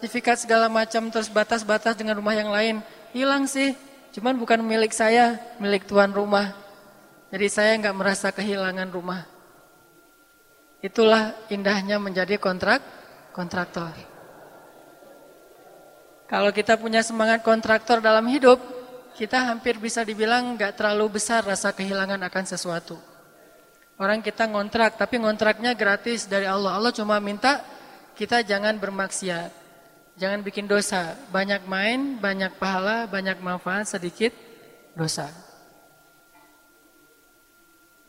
sertifikat segala macam terus batas-batas dengan rumah yang lain hilang sih. Cuman bukan milik saya, milik tuan rumah. Jadi saya nggak merasa kehilangan rumah. Itulah indahnya menjadi kontrak kontraktor. Kalau kita punya semangat kontraktor dalam hidup, kita hampir bisa dibilang nggak terlalu besar rasa kehilangan akan sesuatu. Orang kita ngontrak, tapi ngontraknya gratis dari Allah. Allah cuma minta kita jangan bermaksiat. Jangan bikin dosa. Banyak main, banyak pahala, banyak manfaat, sedikit dosa.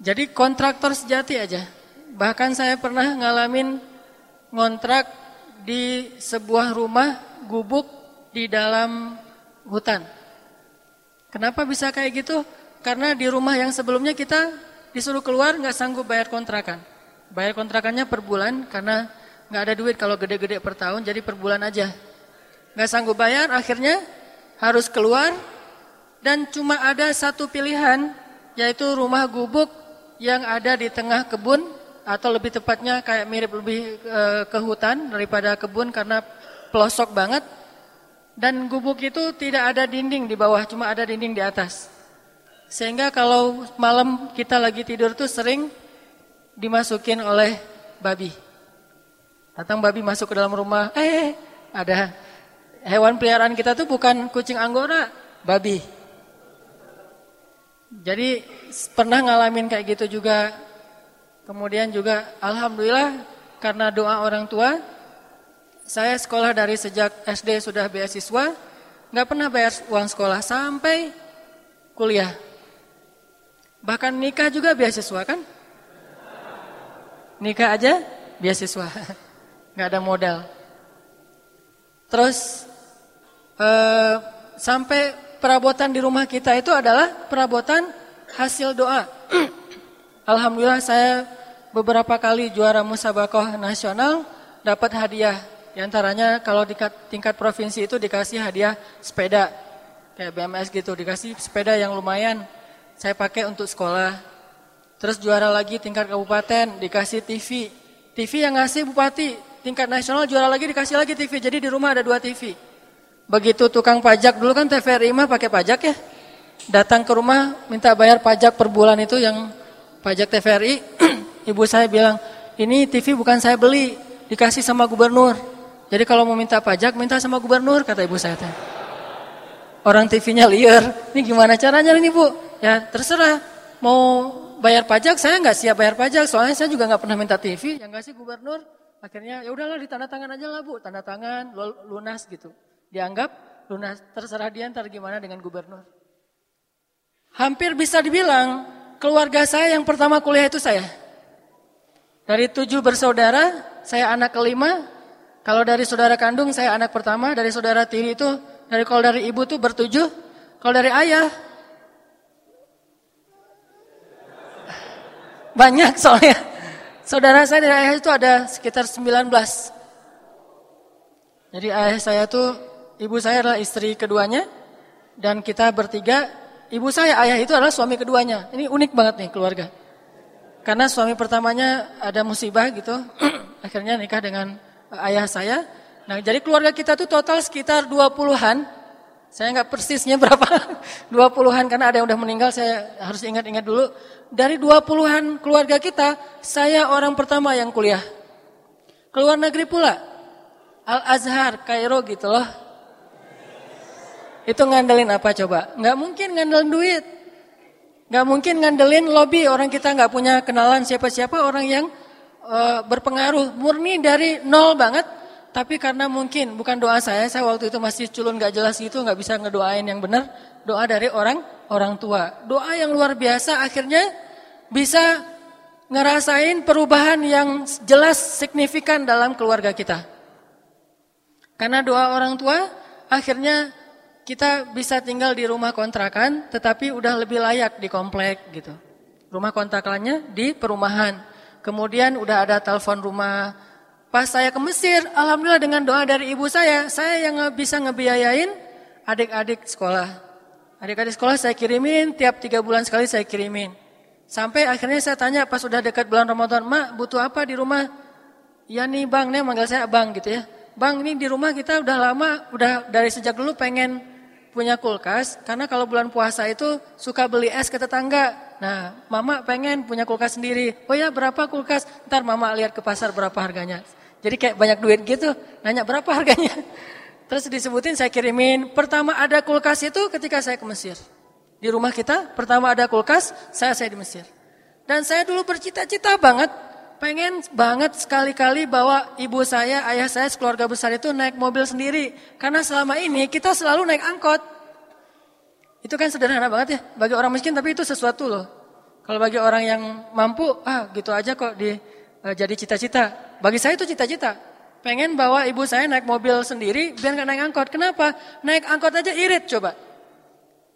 Jadi kontraktor sejati aja. Bahkan saya pernah ngalamin ngontrak di sebuah rumah gubuk di dalam hutan. Kenapa bisa kayak gitu? Karena di rumah yang sebelumnya kita disuruh keluar nggak sanggup bayar kontrakan. Bayar kontrakannya per bulan karena nggak ada duit kalau gede-gede per tahun jadi per bulan aja. Nggak sanggup bayar akhirnya harus keluar dan cuma ada satu pilihan yaitu rumah gubuk yang ada di tengah kebun atau lebih tepatnya kayak mirip lebih e, ke hutan daripada kebun karena pelosok banget dan gubuk itu tidak ada dinding di bawah cuma ada dinding di atas. Sehingga kalau malam kita lagi tidur tuh sering dimasukin oleh babi. Datang babi masuk ke dalam rumah, eh ada hewan peliharaan kita tuh bukan kucing anggora, babi. Jadi pernah ngalamin kayak gitu juga. Kemudian juga alhamdulillah karena doa orang tua saya sekolah dari sejak SD sudah beasiswa, nggak pernah bayar uang sekolah sampai kuliah. Bahkan nikah juga beasiswa kan? Nikah aja beasiswa. nggak ada modal. Terus eh, sampai perabotan di rumah kita itu adalah perabotan hasil doa. Alhamdulillah saya beberapa kali juara musabakoh nasional dapat hadiah. Di antaranya kalau di tingkat provinsi itu dikasih hadiah sepeda kayak BMS gitu, dikasih sepeda yang lumayan saya pakai untuk sekolah. Terus juara lagi tingkat kabupaten, dikasih TV. TV yang ngasih bupati, tingkat nasional juara lagi dikasih lagi TV. Jadi di rumah ada dua TV. Begitu tukang pajak dulu kan TVRI mah pakai pajak ya. Datang ke rumah minta bayar pajak per bulan itu yang pajak TVRI. Ibu saya bilang, ini TV bukan saya beli, dikasih sama gubernur. Jadi kalau mau minta pajak, minta sama gubernur, kata ibu saya. Orang TV-nya liar, ini gimana caranya ini bu? Ya terserah mau bayar pajak saya nggak siap bayar pajak soalnya saya juga nggak pernah minta TV yang ngasih gubernur akhirnya ya udahlah ditanda tangan aja lah bu tanda tangan lunas gitu dianggap lunas terserah dia ntar gimana dengan gubernur. Hampir bisa dibilang keluarga saya yang pertama kuliah itu saya. Dari tujuh bersaudara saya anak kelima. Kalau dari saudara kandung saya anak pertama. Dari saudara tiri itu dari kalau dari ibu tuh bertujuh. Kalau dari ayah Banyak soalnya. Saudara saya dari ayah itu ada sekitar 19. Jadi ayah saya tuh, ibu saya adalah istri keduanya. Dan kita bertiga, ibu saya, ayah itu adalah suami keduanya. Ini unik banget nih keluarga. Karena suami pertamanya ada musibah gitu. akhirnya nikah dengan ayah saya. Nah jadi keluarga kita tuh total sekitar 20-an. Saya nggak persisnya berapa, 20-an karena ada yang udah meninggal, saya harus ingat-ingat dulu dari dua puluhan keluarga kita, saya orang pertama yang kuliah. Keluar negeri pula. Al-Azhar, Kairo gitu loh. Itu ngandelin apa coba? Nggak mungkin ngandelin duit. Nggak mungkin ngandelin lobby. Orang kita nggak punya kenalan siapa-siapa orang yang uh, berpengaruh. Murni dari nol banget. Tapi karena mungkin bukan doa saya, saya waktu itu masih culun nggak jelas gitu, nggak bisa ngedoain yang benar. Doa dari orang orang tua. Doa yang luar biasa akhirnya bisa ngerasain perubahan yang jelas signifikan dalam keluarga kita. Karena doa orang tua akhirnya kita bisa tinggal di rumah kontrakan tetapi udah lebih layak di komplek gitu. Rumah kontrakannya di perumahan. Kemudian udah ada telepon rumah Pas saya ke Mesir, alhamdulillah dengan doa dari ibu saya, saya yang bisa ngebiayain adik-adik sekolah. Adik-adik sekolah saya kirimin, tiap tiga bulan sekali saya kirimin. Sampai akhirnya saya tanya pas sudah dekat bulan Ramadan, Mak butuh apa di rumah? Ya nih bang, nih manggil saya bang gitu ya. Bang ini di rumah kita udah lama, udah dari sejak dulu pengen punya kulkas. Karena kalau bulan puasa itu suka beli es ke tetangga. Nah mama pengen punya kulkas sendiri. Oh ya berapa kulkas? Ntar mama lihat ke pasar berapa harganya. Jadi kayak banyak duit gitu, nanya berapa harganya. Terus disebutin saya kirimin. Pertama ada kulkas itu ketika saya ke Mesir. Di rumah kita pertama ada kulkas, saya saya di Mesir. Dan saya dulu bercita-cita banget pengen banget sekali-kali bawa ibu saya, ayah saya, keluarga besar itu naik mobil sendiri. Karena selama ini kita selalu naik angkot. Itu kan sederhana banget ya bagi orang miskin tapi itu sesuatu loh. Kalau bagi orang yang mampu, ah gitu aja kok di uh, jadi cita-cita. Bagi saya itu cita-cita. Pengen bawa ibu saya naik mobil sendiri biar nggak naik angkot. Kenapa? Naik angkot aja irit coba.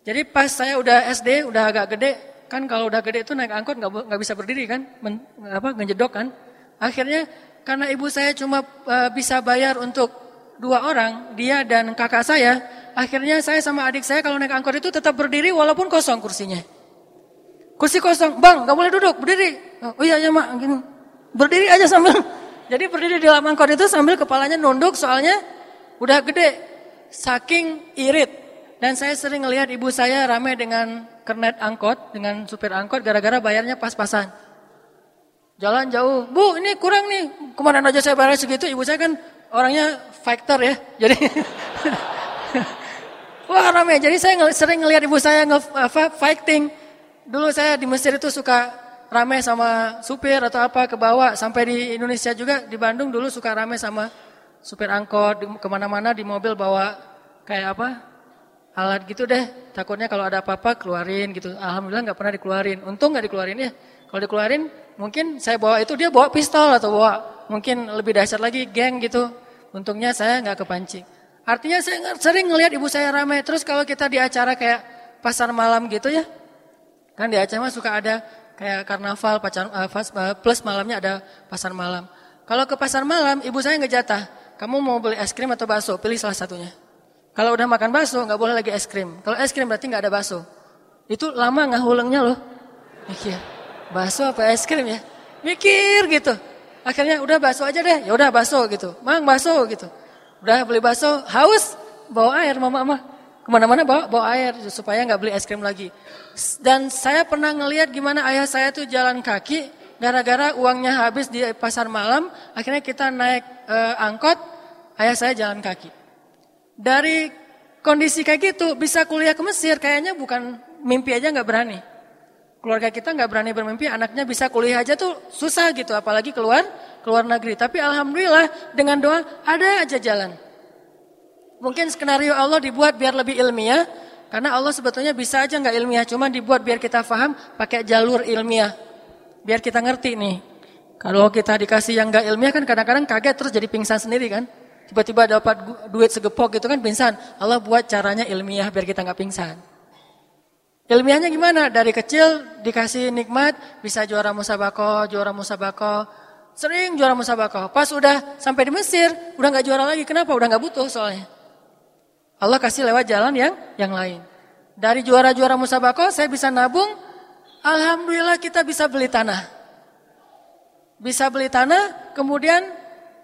Jadi pas saya udah SD, udah agak gede, Kan kalau udah gede itu naik angkot nggak nggak bisa berdiri kan, Men, apa ngejedok kan. Akhirnya karena ibu saya cuma uh, bisa bayar untuk dua orang, dia dan kakak saya. Akhirnya saya sama adik saya kalau naik angkot itu tetap berdiri walaupun kosong kursinya. Kursi kosong, bang nggak boleh duduk, berdiri. Oh iya ya mak, gini. berdiri aja sambil. Jadi berdiri di dalam angkot itu sambil kepalanya nunduk soalnya udah gede, saking irit. Dan saya sering ngelihat ibu saya rame dengan kernet angkot dengan supir angkot gara-gara bayarnya pas-pasan. Jalan jauh, bu ini kurang nih, ke mana aja saya bayar segitu, ibu saya kan orangnya fighter ya, jadi wah ramai. Jadi saya sering ngelihat ibu saya nge fighting. Dulu saya di Mesir itu suka ramai sama supir atau apa ke bawah, sampai di Indonesia juga di Bandung dulu suka ramai sama supir angkot ke mana-mana di mobil bawa kayak apa alat gitu deh. Takutnya kalau ada apa-apa keluarin gitu. Alhamdulillah nggak pernah dikeluarin. Untung nggak dikeluarin ya. Kalau dikeluarin mungkin saya bawa itu dia bawa pistol atau bawa mungkin lebih dahsyat lagi geng gitu. Untungnya saya nggak kepancing. Artinya saya sering ngelihat ibu saya ramai. Terus kalau kita di acara kayak pasar malam gitu ya. Kan di acara suka ada kayak karnaval pacar, uh, plus malamnya ada pasar malam. Kalau ke pasar malam ibu saya nggak jatah. Kamu mau beli es krim atau bakso? Pilih salah satunya. Kalau udah makan bakso nggak boleh lagi es krim. Kalau es krim berarti nggak ada bakso. Itu lama nggak hulengnya loh. Mikir, bakso apa es krim ya? Mikir gitu. Akhirnya udah bakso aja deh. Ya udah bakso gitu. Mang bakso gitu. Udah beli bakso, haus, bawa air mama mama. Ke mana-mana bawa bawa air supaya nggak beli es krim lagi. Dan saya pernah ngelihat gimana ayah saya tuh jalan kaki gara-gara uangnya habis di pasar malam. Akhirnya kita naik uh, angkot, ayah saya jalan kaki. Dari kondisi kayak gitu bisa kuliah ke Mesir kayaknya bukan mimpi aja nggak berani. Keluarga kita nggak berani bermimpi anaknya bisa kuliah aja tuh susah gitu apalagi keluar keluar negeri. Tapi alhamdulillah dengan doa ada aja jalan. Mungkin skenario Allah dibuat biar lebih ilmiah karena Allah sebetulnya bisa aja nggak ilmiah cuma dibuat biar kita paham pakai jalur ilmiah. Biar kita ngerti nih. Kalau kita dikasih yang nggak ilmiah kan kadang-kadang kaget terus jadi pingsan sendiri kan. Tiba-tiba dapat duit segepok gitu kan pingsan. Allah buat caranya ilmiah biar kita nggak pingsan. Ilmiahnya gimana? Dari kecil dikasih nikmat, bisa juara musabako, juara musabako, sering juara musabako. Pas udah sampai di Mesir, udah nggak juara lagi. Kenapa? Udah nggak butuh soalnya. Allah kasih lewat jalan yang yang lain. Dari juara-juara musabako, saya bisa nabung. Alhamdulillah kita bisa beli tanah. Bisa beli tanah, kemudian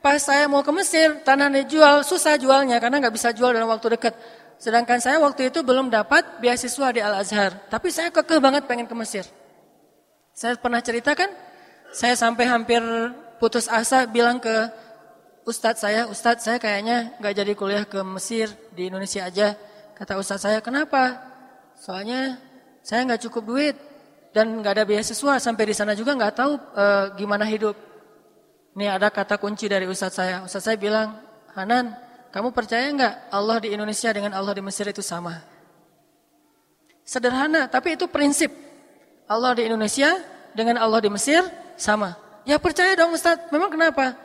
pas saya mau ke Mesir, tanahnya jual, susah jualnya karena nggak bisa jual dalam waktu dekat. Sedangkan saya waktu itu belum dapat beasiswa di Al-Azhar. Tapi saya kekeh banget pengen ke Mesir. Saya pernah ceritakan, saya sampai hampir putus asa bilang ke Ustadz saya, Ustadz saya kayaknya nggak jadi kuliah ke Mesir, di Indonesia aja. Kata Ustadz saya, kenapa? Soalnya saya nggak cukup duit dan nggak ada beasiswa sampai di sana juga nggak tahu e, gimana hidup. Ini ada kata kunci dari Ustadz saya. Ustadz saya bilang, Hanan, kamu percaya nggak Allah di Indonesia dengan Allah di Mesir itu sama? Sederhana, tapi itu prinsip. Allah di Indonesia dengan Allah di Mesir sama. Ya percaya dong Ustadz, memang kenapa?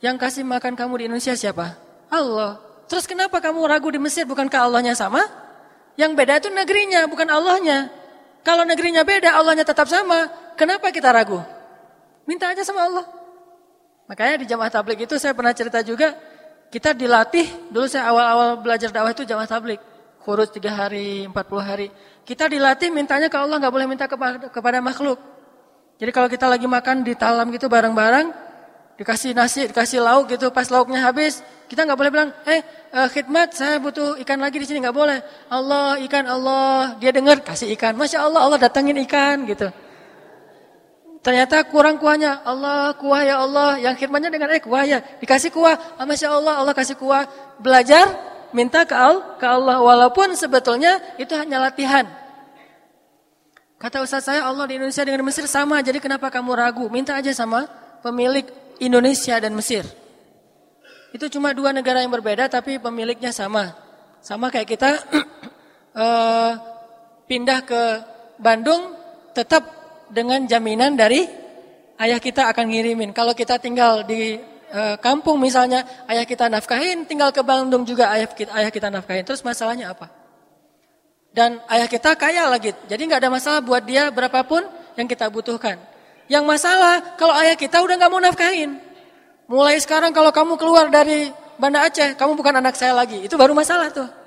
Yang kasih makan kamu di Indonesia siapa? Allah. Terus kenapa kamu ragu di Mesir bukankah Allahnya sama? Yang beda itu negerinya, bukan Allahnya. Kalau negerinya beda, Allahnya tetap sama. Kenapa kita ragu? Minta aja sama Allah. Makanya di jamaah tablik itu saya pernah cerita juga, kita dilatih, dulu saya awal-awal belajar dakwah itu jamaah tablik. Kurus tiga hari, empat puluh hari. Kita dilatih mintanya ke Allah, nggak boleh minta kepada, makhluk. Jadi kalau kita lagi makan di talam gitu bareng-bareng, dikasih nasi, dikasih lauk gitu, pas lauknya habis, kita nggak boleh bilang, eh uh, khidmat saya butuh ikan lagi di sini nggak boleh. Allah ikan Allah, dia dengar kasih ikan, masya Allah Allah datangin ikan gitu. Ternyata kurang kuahnya, Allah kuah ya Allah, yang khidmatnya dengan eh kuah ya, dikasih kuah, ah, masya Allah Allah kasih kuah, belajar minta ke Allah, ke Allah walaupun sebetulnya itu hanya latihan. Kata Ustaz saya Allah di Indonesia dengan Mesir sama, jadi kenapa kamu ragu? Minta aja sama pemilik Indonesia dan Mesir. Itu cuma dua negara yang berbeda tapi pemiliknya sama. Sama kayak kita uh, pindah ke Bandung tetap dengan jaminan dari ayah kita akan ngirimin. Kalau kita tinggal di uh, kampung misalnya ayah kita nafkahin, tinggal ke Bandung juga ayah kita, ayah kita nafkahin. Terus masalahnya apa? Dan ayah kita kaya lagi, jadi nggak ada masalah buat dia berapapun yang kita butuhkan. Yang masalah kalau ayah kita udah nggak mau nafkahin. Mulai sekarang kalau kamu keluar dari Banda Aceh, kamu bukan anak saya lagi. Itu baru masalah tuh.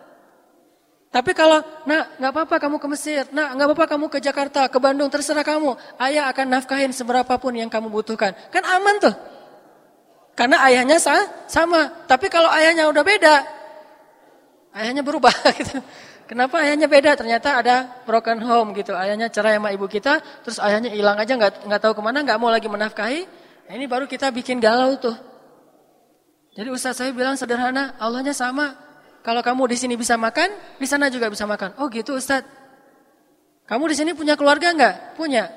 Tapi kalau, nak nggak apa-apa kamu ke Mesir, nak nggak apa-apa kamu ke Jakarta, ke Bandung, terserah kamu. Ayah akan nafkahin seberapapun yang kamu butuhkan. Kan aman tuh. Karena ayahnya sama. Tapi kalau ayahnya udah beda, ayahnya berubah gitu. Kenapa ayahnya beda? Ternyata ada broken home gitu. Ayahnya cerai sama ibu kita, terus ayahnya hilang aja nggak nggak tahu ke mana, nggak mau lagi menafkahi. Nah, ini baru kita bikin galau tuh. Jadi Ustaz saya bilang sederhana, Allahnya sama. Kalau kamu di sini bisa makan, di sana juga bisa makan. Oh gitu Ustaz. Kamu di sini punya keluarga nggak? Punya.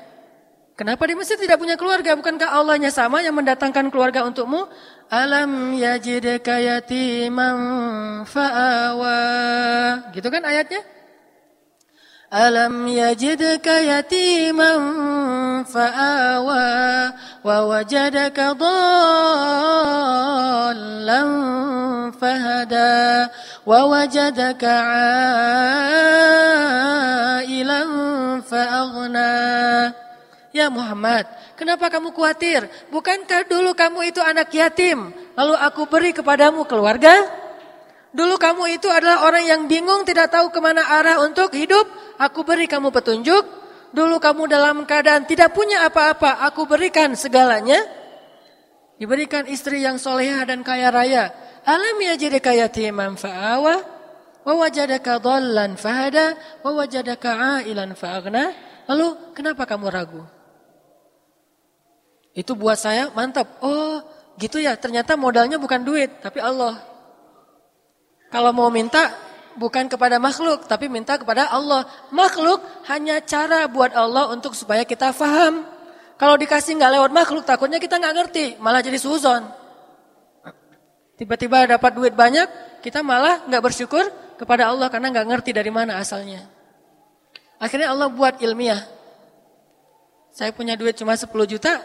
Kenapa di Mesir tidak punya keluarga? Bukankah Allahnya sama yang mendatangkan keluarga untukmu? Alam yajidka yatiman fa'awa. Gitu kan ayatnya? Alam yajidka yatiman fa'awa dhallan fahada wa wajadaka ailan fa'aghna. Ya Muhammad, kenapa kamu khawatir? Bukankah dulu kamu itu anak yatim, lalu aku beri kepadamu keluarga? Dulu kamu itu adalah orang yang bingung tidak tahu ke mana arah untuk hidup, aku beri kamu petunjuk. Dulu kamu dalam keadaan tidak punya apa-apa, aku berikan segalanya. Diberikan istri yang soleha dan kaya raya. Alam yajidika yatiman fa'awa, wa wajadaka dhallan fahada, wa wajadaka ailan fa'agna. Lalu kenapa kamu ragu? Itu buat saya mantap. Oh gitu ya ternyata modalnya bukan duit tapi Allah. Kalau mau minta bukan kepada makhluk tapi minta kepada Allah. Makhluk hanya cara buat Allah untuk supaya kita faham. Kalau dikasih nggak lewat makhluk takutnya kita nggak ngerti malah jadi suzon. Tiba-tiba dapat duit banyak kita malah nggak bersyukur kepada Allah karena nggak ngerti dari mana asalnya. Akhirnya Allah buat ilmiah. Saya punya duit cuma 10 juta,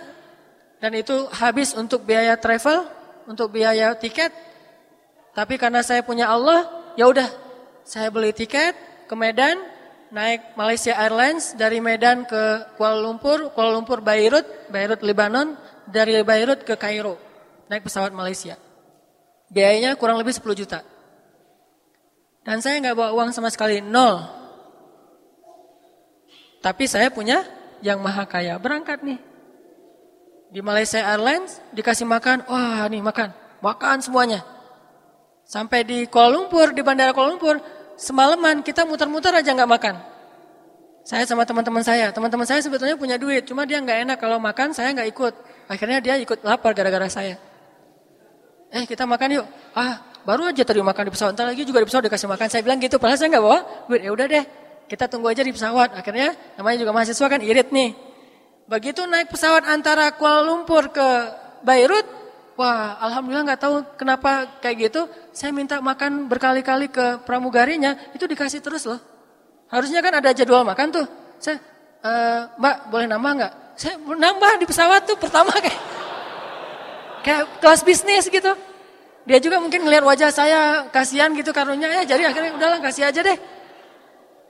dan itu habis untuk biaya travel, untuk biaya tiket. Tapi karena saya punya Allah, ya udah, saya beli tiket ke Medan, naik Malaysia Airlines dari Medan ke Kuala Lumpur, Kuala Lumpur Beirut, Beirut Lebanon, dari Beirut ke Kairo, naik pesawat Malaysia. Biayanya kurang lebih 10 juta. Dan saya nggak bawa uang sama sekali, nol. Tapi saya punya yang maha kaya, berangkat nih. Di Malaysia Airlines dikasih makan, wah nih makan, makan semuanya. Sampai di Kuala Lumpur, di Bandara Kuala Lumpur, semalaman kita muter-muter aja nggak makan. Saya sama teman-teman saya, teman-teman saya sebetulnya punya duit, cuma dia nggak enak kalau makan, saya nggak ikut. Akhirnya dia ikut lapar gara-gara saya. Eh kita makan yuk. Ah baru aja tadi makan di pesawat, ntar lagi juga di pesawat dikasih makan. Saya bilang gitu, padahal saya nggak bawa duit. Ya udah deh, kita tunggu aja di pesawat. Akhirnya namanya juga mahasiswa kan irit nih. Begitu naik pesawat antara Kuala Lumpur ke Beirut, wah alhamdulillah nggak tahu kenapa kayak gitu. Saya minta makan berkali-kali ke pramugarinya, itu dikasih terus loh. Harusnya kan ada jadwal makan tuh. Saya, e, Mbak boleh nambah nggak? Saya nambah di pesawat tuh pertama kayak kayak kelas bisnis gitu. Dia juga mungkin ngelihat wajah saya kasihan gitu karunya ya, jadi akhirnya udahlah kasih aja deh.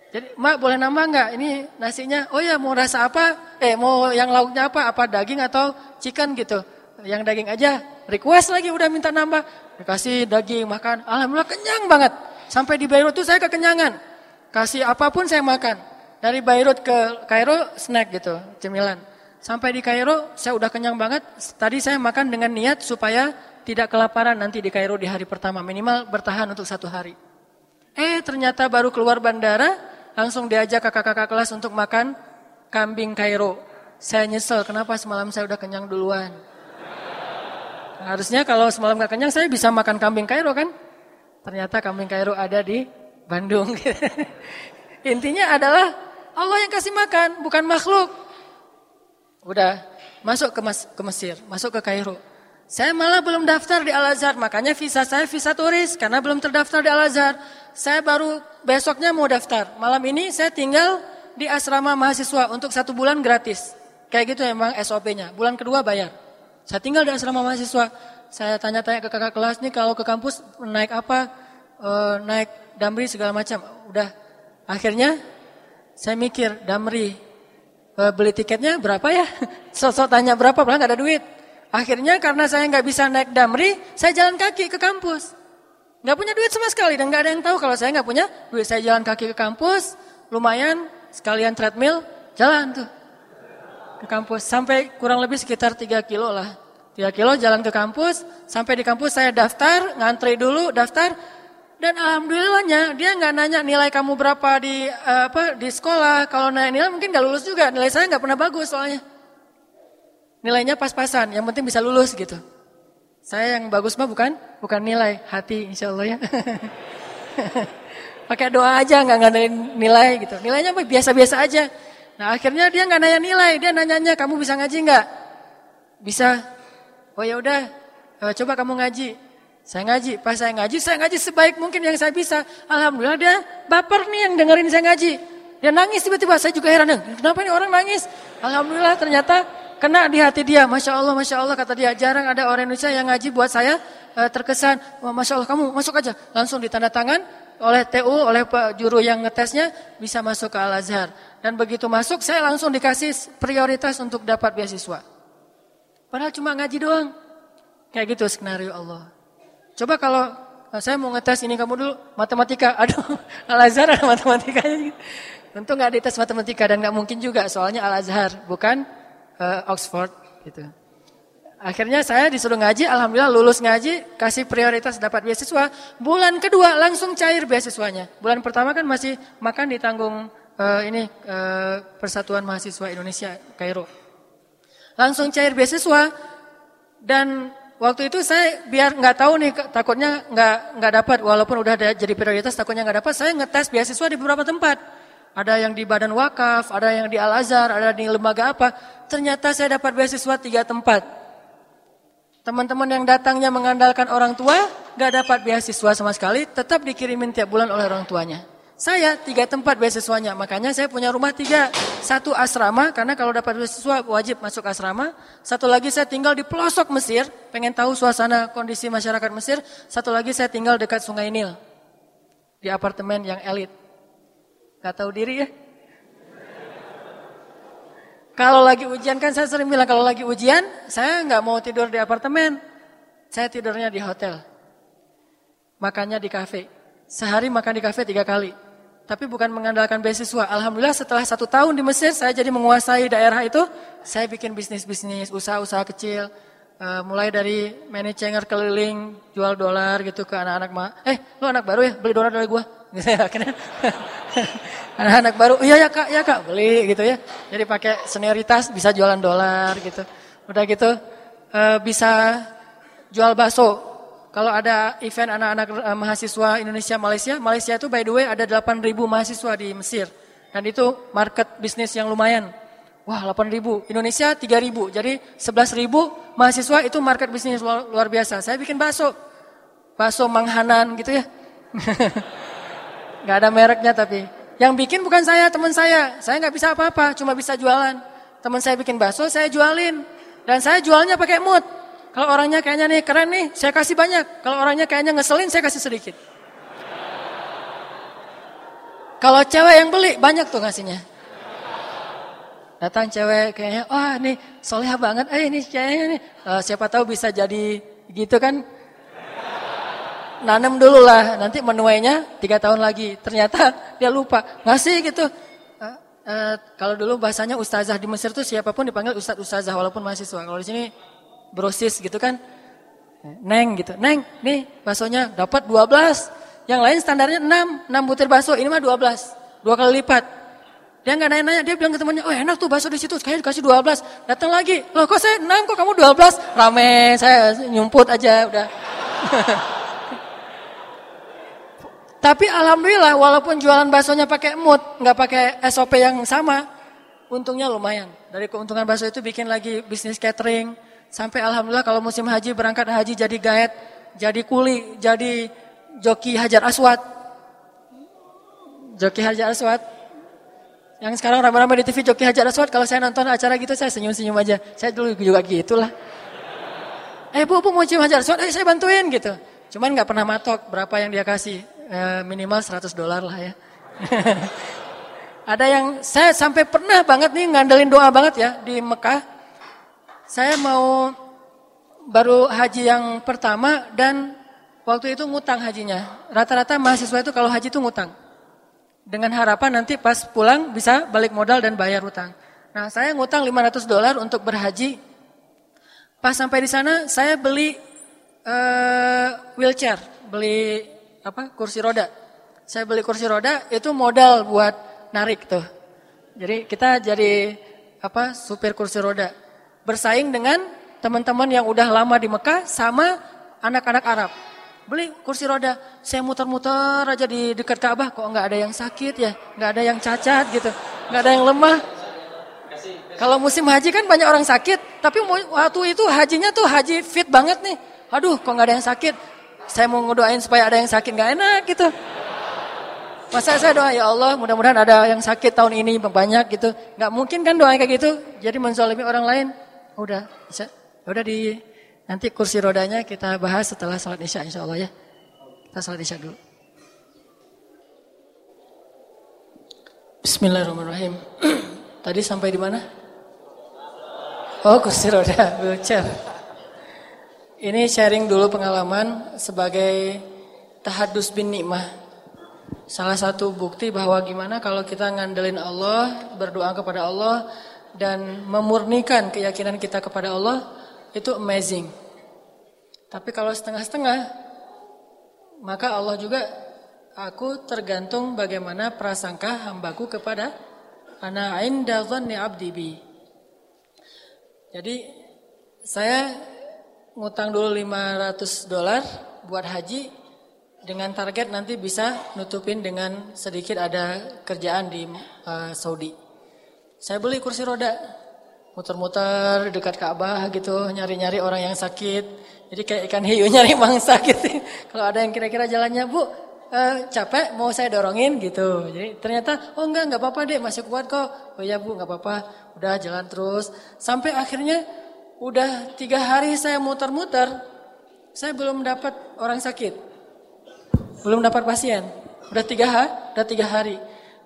Jadi, Mbak boleh nambah nggak? Ini nasinya, oh ya mau rasa apa? Eh mau yang lauknya apa? Apa daging atau chicken gitu? Yang daging aja. Request lagi udah minta nambah. Dikasih daging makan. Alhamdulillah kenyang banget. Sampai di Beirut tuh saya kekenyangan. Kasih apa pun saya makan. Dari Beirut ke Kairo snack gitu, cemilan. Sampai di Kairo saya udah kenyang banget. Tadi saya makan dengan niat supaya tidak kelaparan nanti di Kairo di hari pertama. Minimal bertahan untuk satu hari. Eh ternyata baru keluar bandara langsung diajak kakak-kakak kelas untuk makan kambing Kairo. Saya nyesel kenapa semalam saya udah kenyang duluan. Harusnya kalau semalam gak kenyang saya bisa makan kambing Kairo kan. Ternyata kambing Kairo ada di Bandung. Intinya adalah Allah yang kasih makan, bukan makhluk. Udah masuk ke, Mas, ke Mesir, masuk ke Kairo. Saya malah belum daftar di Al-Azhar, makanya visa saya visa turis karena belum terdaftar di Al-Azhar. Saya baru besoknya mau daftar. Malam ini saya tinggal di asrama mahasiswa untuk satu bulan gratis. Kayak gitu emang SOP-nya. Bulan kedua bayar. Saya tinggal di asrama mahasiswa. Saya tanya-tanya ke kakak kelas nih kalau ke kampus naik apa, e, naik damri segala macam. Udah akhirnya saya mikir damri e, beli tiketnya berapa ya? Sosok tanya berapa, nggak ada duit. Akhirnya karena saya nggak bisa naik damri, saya jalan kaki ke kampus. Nggak punya duit sama sekali dan nggak ada yang tahu kalau saya nggak punya duit. Saya jalan kaki ke kampus, lumayan sekalian treadmill, jalan tuh ke kampus sampai kurang lebih sekitar 3 kilo lah. 3 kilo jalan ke kampus, sampai di kampus saya daftar, ngantri dulu, daftar. Dan alhamdulillahnya dia nggak nanya nilai kamu berapa di uh, apa di sekolah. Kalau nanya nilai mungkin nggak lulus juga. Nilai saya nggak pernah bagus soalnya. Nilainya pas-pasan, yang penting bisa lulus gitu. Saya yang bagus mah bukan bukan nilai, hati insya Allah ya. Pakai doa aja nggak ngadain nilai gitu. Nilainya biasa-biasa aja. Nah akhirnya dia nggak nanya nilai, dia nanyanya kamu bisa ngaji nggak? Bisa. Oh ya udah, uh, coba kamu ngaji. Saya ngaji, pas saya ngaji, saya ngaji sebaik mungkin yang saya bisa. Alhamdulillah dia baper nih yang dengerin saya ngaji. Dia nangis tiba-tiba, saya juga heran. Kenapa ini orang nangis? Alhamdulillah ternyata kena di hati dia. Masya Allah, Masya Allah kata dia. Jarang ada orang Indonesia yang ngaji buat saya uh, terkesan. Oh, Masya Allah kamu masuk aja. Langsung ditanda tangan oleh TU, oleh Pak Juru yang ngetesnya bisa masuk ke Al-Azhar. Dan begitu masuk saya langsung dikasih prioritas untuk dapat beasiswa. Padahal cuma ngaji doang. Kayak gitu skenario Allah. Coba kalau eh, saya mau ngetes ini kamu dulu matematika. Aduh, Al-Azhar ada matematikanya. Tentu nggak dites matematika dan nggak mungkin juga soalnya Al-Azhar bukan uh, Oxford gitu. Akhirnya saya disuruh ngaji, alhamdulillah lulus ngaji, kasih prioritas dapat beasiswa. Bulan kedua langsung cair beasiswanya. Bulan pertama kan masih makan ditanggung uh, ini uh, Persatuan Mahasiswa Indonesia Kairo. Langsung cair beasiswa dan waktu itu saya biar nggak tahu nih takutnya nggak nggak dapat. Walaupun udah ada jadi prioritas takutnya nggak dapat saya ngetes beasiswa di beberapa tempat. Ada yang di Badan Wakaf ada yang di Al Azhar ada di lembaga apa. Ternyata saya dapat beasiswa tiga tempat teman-teman yang datangnya mengandalkan orang tua nggak dapat beasiswa sama sekali tetap dikirimin tiap bulan oleh orang tuanya saya tiga tempat beasiswanya, makanya saya punya rumah tiga. Satu asrama, karena kalau dapat beasiswa wajib masuk asrama. Satu lagi saya tinggal di pelosok Mesir, pengen tahu suasana kondisi masyarakat Mesir. Satu lagi saya tinggal dekat Sungai Nil, di apartemen yang elit. Gak tahu diri ya? Kalau lagi ujian kan saya sering bilang kalau lagi ujian saya nggak mau tidur di apartemen, saya tidurnya di hotel, makannya di kafe. Sehari makan di kafe tiga kali tapi bukan mengandalkan beasiswa. Alhamdulillah setelah satu tahun di Mesir saya jadi menguasai daerah itu. Saya bikin bisnis-bisnis, usaha-usaha kecil. Uh, mulai dari manajer keliling, jual dolar gitu ke anak-anak. Eh, lu anak baru ya? Beli dolar dari gua. Gitu ya, anak-anak baru, iya ya kak, ya kak, beli gitu ya. Jadi pakai senioritas bisa jualan dolar gitu. Udah gitu uh, bisa jual bakso kalau ada event anak-anak uh, mahasiswa Indonesia Malaysia, Malaysia itu by the way ada 8.000 mahasiswa di Mesir. Dan itu market bisnis yang lumayan. Wah 8.000, Indonesia 3.000. Jadi 11.000 mahasiswa itu market bisnis luar, luar biasa. Saya bikin bakso. Bakso Manghanan gitu ya. Gak ada mereknya tapi. Yang bikin bukan saya, teman saya. Saya nggak bisa apa-apa, cuma bisa jualan. Teman saya bikin bakso, saya jualin. Dan saya jualnya pakai mood. Kalau orangnya kayaknya nih keren nih, saya kasih banyak. Kalau orangnya kayaknya ngeselin, saya kasih sedikit. Kalau cewek yang beli, banyak tuh ngasihnya. Datang cewek kayaknya, wah nih soleha banget, eh ini kayaknya nih. Uh, siapa tahu bisa jadi gitu kan. Nanam dulu lah, nanti menuainya tiga tahun lagi. Ternyata dia lupa, ngasih gitu. Uh, kalau dulu bahasanya ustazah di Mesir tuh siapa pun dipanggil ustadz ustazah walaupun mahasiswa. Kalau di sini brosis gitu kan. Neng gitu. Neng, nih baksonya dapat 12. Yang lain standarnya 6, 6 butir bakso. Ini mah 12. Dua kali lipat. Dia nggak nanya-nanya, dia bilang ke temannya, oh enak tuh bakso di situ, kayaknya dikasih 12. Datang lagi, loh kok saya 6, kok kamu 12? Rame, saya nyumput aja, udah. Tapi alhamdulillah, walaupun jualan baksonya pakai mood, nggak pakai SOP yang sama, untungnya lumayan. Dari keuntungan bakso itu bikin lagi bisnis catering, sampai alhamdulillah kalau musim haji berangkat haji jadi gaet, jadi kuli, jadi joki hajar aswad. Joki hajar aswad, yang sekarang ramai-ramai di TV Joki Hajar Aswad, kalau saya nonton acara gitu saya senyum-senyum aja. Saya dulu juga gitu lah. Eh bu, bu mau cium Hajar Aswad, eh saya bantuin gitu. Cuman nggak pernah matok berapa yang dia kasih. Eh, minimal 100 dolar lah ya. Ada yang saya sampai pernah banget nih ngandelin doa banget ya di Mekah. Saya mau baru haji yang pertama dan waktu itu ngutang hajinya. Rata-rata mahasiswa itu kalau haji itu ngutang dengan harapan nanti pas pulang bisa balik modal dan bayar utang. Nah, saya ngutang 500 dolar untuk berhaji. Pas sampai di sana saya beli uh, wheelchair, beli apa? kursi roda. Saya beli kursi roda itu modal buat narik tuh. Jadi kita jadi apa? supir kursi roda. Bersaing dengan teman-teman yang udah lama di Mekah sama anak-anak Arab beli kursi roda. Saya muter-muter aja di dekat Ka'bah, kok nggak ada yang sakit ya, nggak ada yang cacat gitu, nggak ada yang lemah. Kalau musim haji kan banyak orang sakit, tapi waktu itu hajinya tuh haji fit banget nih. Aduh, kok nggak ada yang sakit? Saya mau ngedoain supaya ada yang sakit nggak enak gitu. Masa saya doa ya Allah, mudah-mudahan ada yang sakit tahun ini banyak gitu. Nggak mungkin kan doa kayak gitu. Jadi menzalimi orang lain. Udah, bisa. Udah di Nanti kursi rodanya kita bahas setelah salat isya insya Allah ya. Kita salat isya dulu. Bismillahirrahmanirrahim. Tadi sampai di mana? Oh kursi roda, wheelchair. Ini sharing dulu pengalaman sebagai tahadus bin nikmah. Salah satu bukti bahwa gimana kalau kita ngandelin Allah, berdoa kepada Allah, dan memurnikan keyakinan kita kepada Allah, itu amazing. Tapi kalau setengah-setengah, maka Allah juga aku tergantung bagaimana prasangka hambaku kepada ana inda dhanni abdi bi. Jadi saya ngutang dulu 500 dolar buat haji dengan target nanti bisa nutupin dengan sedikit ada kerjaan di uh, Saudi. Saya beli kursi roda muter-muter dekat Ka'bah gitu, nyari-nyari orang yang sakit. Jadi kayak ikan hiu nyari mangsa gitu. Kalau ada yang kira-kira jalannya, Bu, uh, capek mau saya dorongin gitu. Jadi ternyata, oh enggak, enggak apa-apa deh, masih kuat kok. Oh ya Bu, enggak apa-apa. Udah jalan terus. Sampai akhirnya udah tiga hari saya muter-muter, saya belum dapat orang sakit. Belum dapat pasien. Udah tiga hari, udah tiga hari.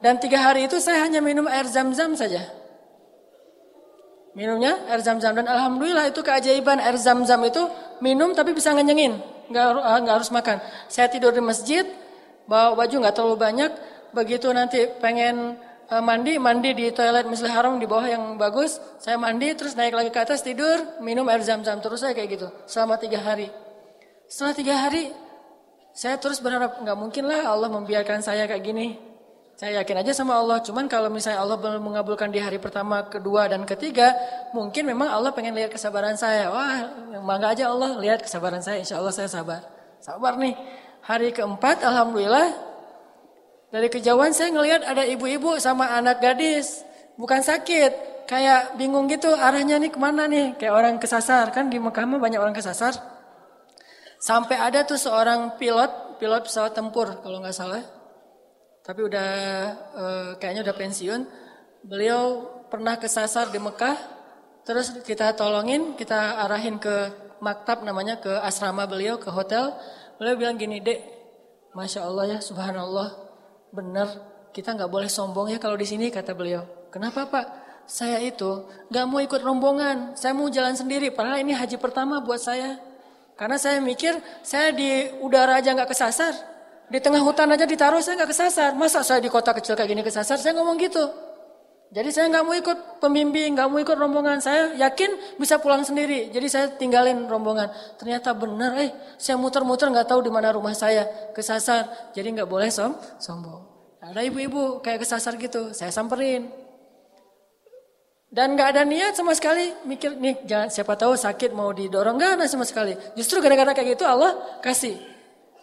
Dan tiga hari itu saya hanya minum air zam-zam saja. Minumnya air zam-zam dan alhamdulillah itu keajaiban air zam-zam itu minum tapi bisa ngenyengin, nggak ah, nggak harus makan. Saya tidur di masjid, bawa baju nggak terlalu banyak, begitu nanti pengen mandi mandi di toilet Masjidil Haram di bawah yang bagus, saya mandi terus naik lagi ke atas tidur minum air zam-zam terus saya kayak gitu selama tiga hari. Setelah tiga hari saya terus berharap nggak mungkin lah Allah membiarkan saya kayak gini. Saya yakin aja sama Allah. Cuman kalau misalnya Allah belum mengabulkan di hari pertama, kedua, dan ketiga, mungkin memang Allah pengen lihat kesabaran saya. Wah, bangga aja Allah lihat kesabaran saya. Insya Allah saya sabar. Sabar nih. Hari keempat, Alhamdulillah, dari kejauhan saya ngelihat ada ibu-ibu sama anak gadis. Bukan sakit, kayak bingung gitu arahnya nih ke mana nih. Kayak orang kesasar. Kan di Mekah banyak orang kesasar. Sampai ada tuh seorang pilot, pilot pesawat tempur kalau nggak salah tapi udah uh, kayaknya udah pensiun. Beliau pernah kesasar di Mekah, terus kita tolongin, kita arahin ke maktab namanya ke asrama beliau ke hotel. Beliau bilang gini, dek, masya Allah ya, subhanallah, benar kita nggak boleh sombong ya kalau di sini kata beliau. Kenapa pak? Saya itu nggak mau ikut rombongan, saya mau jalan sendiri. Padahal ini haji pertama buat saya. Karena saya mikir saya di udara aja nggak kesasar, di tengah hutan aja ditaruh saya nggak kesasar. Masa saya di kota kecil kayak gini kesasar? Saya ngomong gitu. Jadi saya nggak mau ikut pembimbing, nggak mau ikut rombongan. Saya yakin bisa pulang sendiri. Jadi saya tinggalin rombongan. Ternyata benar, eh saya muter-muter nggak tahu di mana rumah saya, kesasar. Jadi nggak boleh som sombong. Ada ibu-ibu kayak kesasar gitu, saya samperin. Dan nggak ada niat sama sekali mikir nih jangan siapa tahu sakit mau didorong nggak ada sama sekali. Justru gara-gara kayak gitu Allah kasih.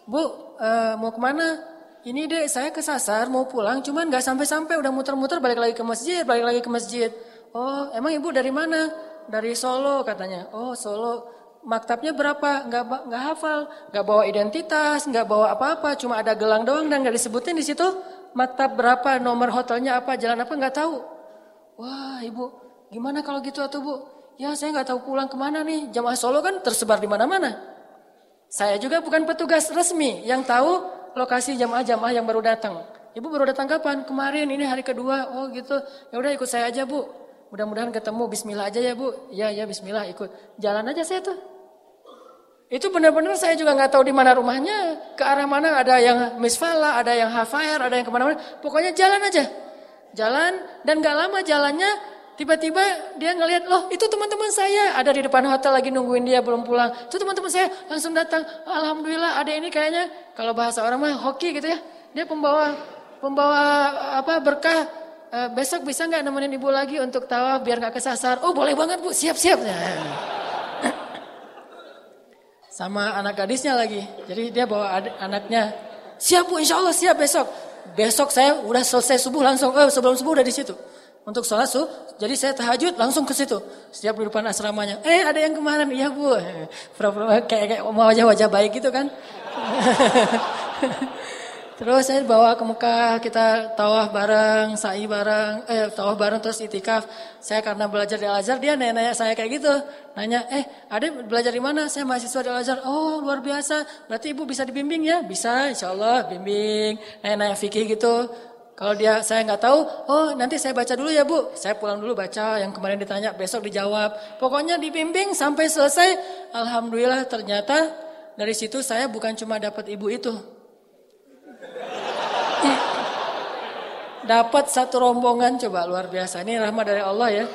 Bu uh, mau ke mana? Ini deh saya kesasar mau pulang cuman nggak sampai-sampai udah muter-muter balik lagi ke masjid, balik lagi ke masjid. Oh, emang ibu dari mana? Dari Solo katanya. Oh, Solo. Maktabnya berapa? Nggak nggak hafal, nggak bawa identitas, nggak bawa apa-apa, cuma ada gelang doang dan nggak disebutin di situ maktab berapa, nomor hotelnya apa, jalan apa nggak tahu. Wah, ibu, gimana kalau gitu atau bu? Ya saya nggak tahu pulang ke mana nih. Jamaah Solo kan tersebar di mana-mana. Saya juga bukan petugas resmi yang tahu lokasi jamaah-jamaah yang baru datang. Ibu baru datang kapan? Kemarin ini hari kedua. Oh gitu. Ya udah ikut saya aja bu. Mudah-mudahan ketemu. Bismillah aja ya bu. Ya ya Bismillah ikut. Jalan aja saya tuh. Itu benar-benar saya juga nggak tahu di mana rumahnya, ke arah mana ada yang misfala, ada yang hafair, ada yang ke mana-mana. Pokoknya jalan aja, jalan dan nggak lama jalannya Tiba-tiba dia ngelihat, loh itu teman-teman saya ada di depan hotel lagi nungguin dia belum pulang. Itu teman-teman saya langsung datang. Alhamdulillah ada ini kayaknya kalau bahasa orang mah hoki gitu ya. Dia pembawa pembawa apa berkah. E, besok bisa nggak nemenin ibu lagi untuk tawaf biar nggak kesasar? Oh boleh banget bu, siap-siap. Sama anak gadisnya lagi. Jadi dia bawa anaknya. Siap bu, insya Allah siap besok. Besok saya udah selesai subuh langsung. Eh, sebelum subuh udah di situ untuk sholat suh. Jadi saya tahajud langsung ke situ. Setiap di depan asramanya. Eh ada yang kemarin, iya bu. Kayak, kayak wajah-wajah baik gitu kan. terus saya bawa ke Mekah, kita tawaf bareng, sa'i bareng, eh tawaf bareng terus itikaf. Saya karena belajar di Al-Azhar, dia nanya, saya kayak gitu. Nanya, eh ada belajar di mana? Saya mahasiswa di Al-Azhar. Oh luar biasa, berarti ibu bisa dibimbing ya? Bisa, insya Allah bimbing. Nanya-nanya fikih gitu. Kalau dia saya nggak tahu, oh nanti saya baca dulu ya bu. Saya pulang dulu baca yang kemarin ditanya, besok dijawab. Pokoknya dibimbing sampai selesai. Alhamdulillah ternyata dari situ saya bukan cuma dapat ibu itu. dapat satu rombongan coba luar biasa. Ini rahmat dari Allah ya.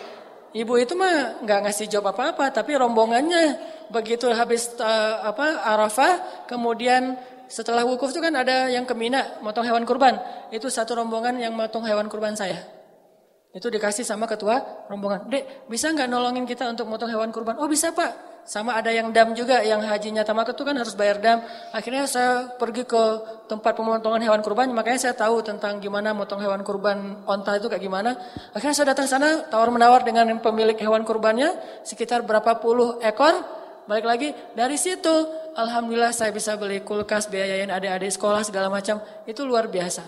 Ibu itu mah nggak ngasih job apa-apa, tapi rombongannya begitu habis uh, apa Arafah, kemudian setelah wukuf itu kan ada yang ke Mina, motong hewan kurban. Itu satu rombongan yang motong hewan kurban saya. Itu dikasih sama ketua rombongan. Dek, bisa nggak nolongin kita untuk motong hewan kurban? Oh bisa pak. Sama ada yang dam juga, yang hajinya tamak itu kan harus bayar dam. Akhirnya saya pergi ke tempat pemotongan hewan kurban, makanya saya tahu tentang gimana motong hewan kurban onta itu kayak gimana. Akhirnya saya datang sana, tawar menawar dengan pemilik hewan kurbannya, sekitar berapa puluh ekor. Balik lagi dari situ Alhamdulillah saya bisa beli kulkas, biayain adik-adik sekolah segala macam. Itu luar biasa.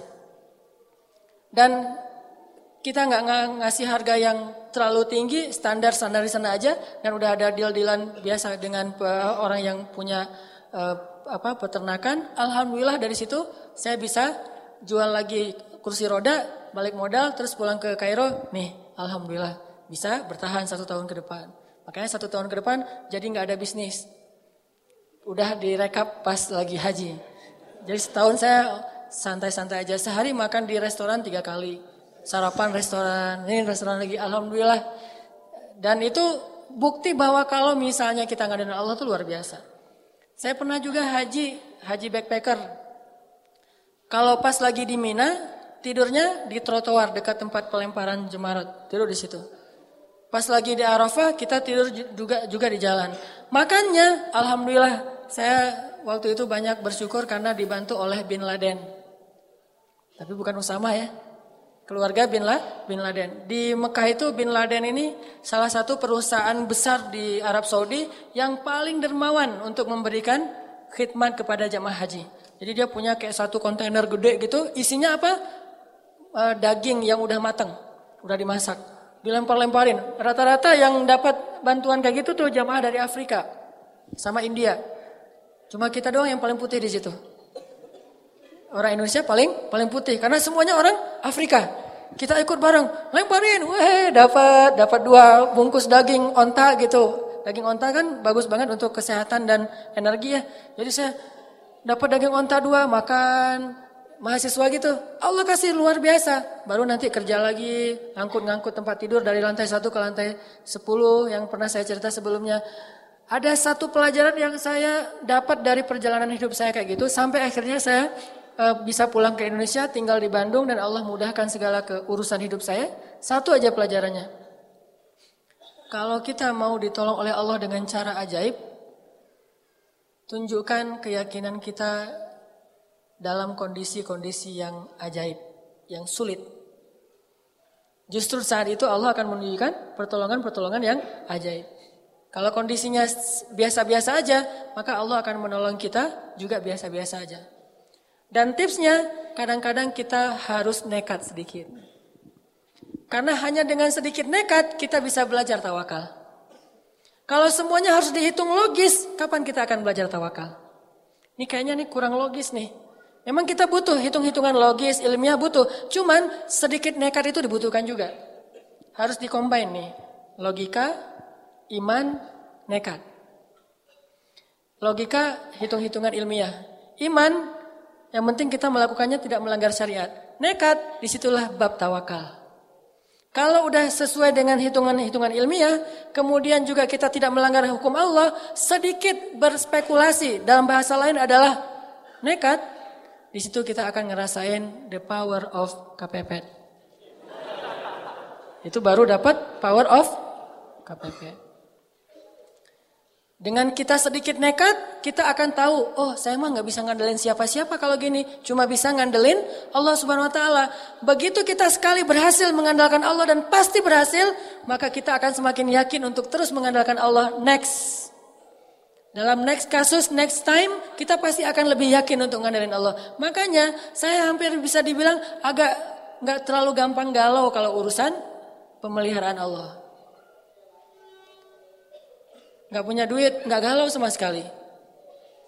Dan kita nggak ngasih harga yang terlalu tinggi, standar-standar di sana aja. Dan udah ada deal-dealan biasa dengan orang yang punya uh, apa peternakan. Alhamdulillah dari situ saya bisa jual lagi kursi roda, balik modal, terus pulang ke Kairo. Nih, Alhamdulillah bisa bertahan satu tahun ke depan. Makanya satu tahun ke depan jadi nggak ada bisnis udah direkap pas lagi haji. Jadi setahun saya santai-santai aja. Sehari makan di restoran tiga kali. Sarapan restoran, ini restoran lagi. Alhamdulillah. Dan itu bukti bahwa kalau misalnya kita ngadain Allah itu luar biasa. Saya pernah juga haji, haji backpacker. Kalau pas lagi di Mina, tidurnya di trotoar dekat tempat pelemparan jemarat. Tidur di situ. Pas lagi di Arafah, kita tidur juga juga di jalan. Makanya, alhamdulillah saya waktu itu banyak bersyukur karena dibantu oleh Bin Laden. Tapi bukan Usama ya. Keluarga Bin, La, Bin Laden. Di Mekah itu Bin Laden ini salah satu perusahaan besar di Arab Saudi yang paling dermawan untuk memberikan khidmat kepada jamaah haji. Jadi dia punya kayak satu kontainer gede gitu, isinya apa? E, daging yang udah matang, udah dimasak. Dilempar-lemparin. Rata-rata yang dapat bantuan kayak gitu tuh jamaah dari Afrika sama India. Cuma kita doang yang paling putih di situ. Orang Indonesia paling paling putih karena semuanya orang Afrika. Kita ikut bareng, lemparin, weh dapat dapat dua bungkus daging onta gitu. Daging onta kan bagus banget untuk kesehatan dan energi ya. Jadi saya dapat daging onta dua, makan mahasiswa gitu. Allah kasih luar biasa. Baru nanti kerja lagi, ngangkut-ngangkut tempat tidur dari lantai satu ke lantai 10 yang pernah saya cerita sebelumnya. Ada satu pelajaran yang saya dapat dari perjalanan hidup saya kayak gitu sampai akhirnya saya uh, bisa pulang ke Indonesia, tinggal di Bandung dan Allah mudahkan segala keurusan hidup saya. Satu aja pelajarannya. Kalau kita mau ditolong oleh Allah dengan cara ajaib, tunjukkan keyakinan kita dalam kondisi-kondisi yang ajaib, yang sulit. Justru saat itu Allah akan menunjukkan pertolongan-pertolongan yang ajaib. Kalau kondisinya biasa-biasa aja, maka Allah akan menolong kita juga biasa-biasa aja. Dan tipsnya, kadang-kadang kita harus nekat sedikit. Karena hanya dengan sedikit nekat, kita bisa belajar tawakal. Kalau semuanya harus dihitung logis, kapan kita akan belajar tawakal? Ini kayaknya nih kurang logis nih. Memang kita butuh hitung-hitungan logis, ilmiah butuh. Cuman sedikit nekat itu dibutuhkan juga. Harus dikombin nih. Logika, iman, nekat. Logika, hitung-hitungan ilmiah. Iman, yang penting kita melakukannya tidak melanggar syariat. Nekat, di situlah bab tawakal. Kalau udah sesuai dengan hitungan-hitungan ilmiah, kemudian juga kita tidak melanggar hukum Allah, sedikit berspekulasi dalam bahasa lain adalah nekat, di situ kita akan ngerasain the power of KPP. Itu baru dapat power of KPP. Dengan kita sedikit nekat, kita akan tahu, oh saya mah nggak bisa ngandelin siapa-siapa kalau gini, cuma bisa ngandelin Allah Subhanahu Wa Taala. Begitu kita sekali berhasil mengandalkan Allah dan pasti berhasil, maka kita akan semakin yakin untuk terus mengandalkan Allah next. Dalam next kasus, next time, kita pasti akan lebih yakin untuk ngandelin Allah. Makanya saya hampir bisa dibilang agak nggak terlalu gampang galau kalau urusan pemeliharaan Allah. Nggak punya duit, nggak galau sama sekali.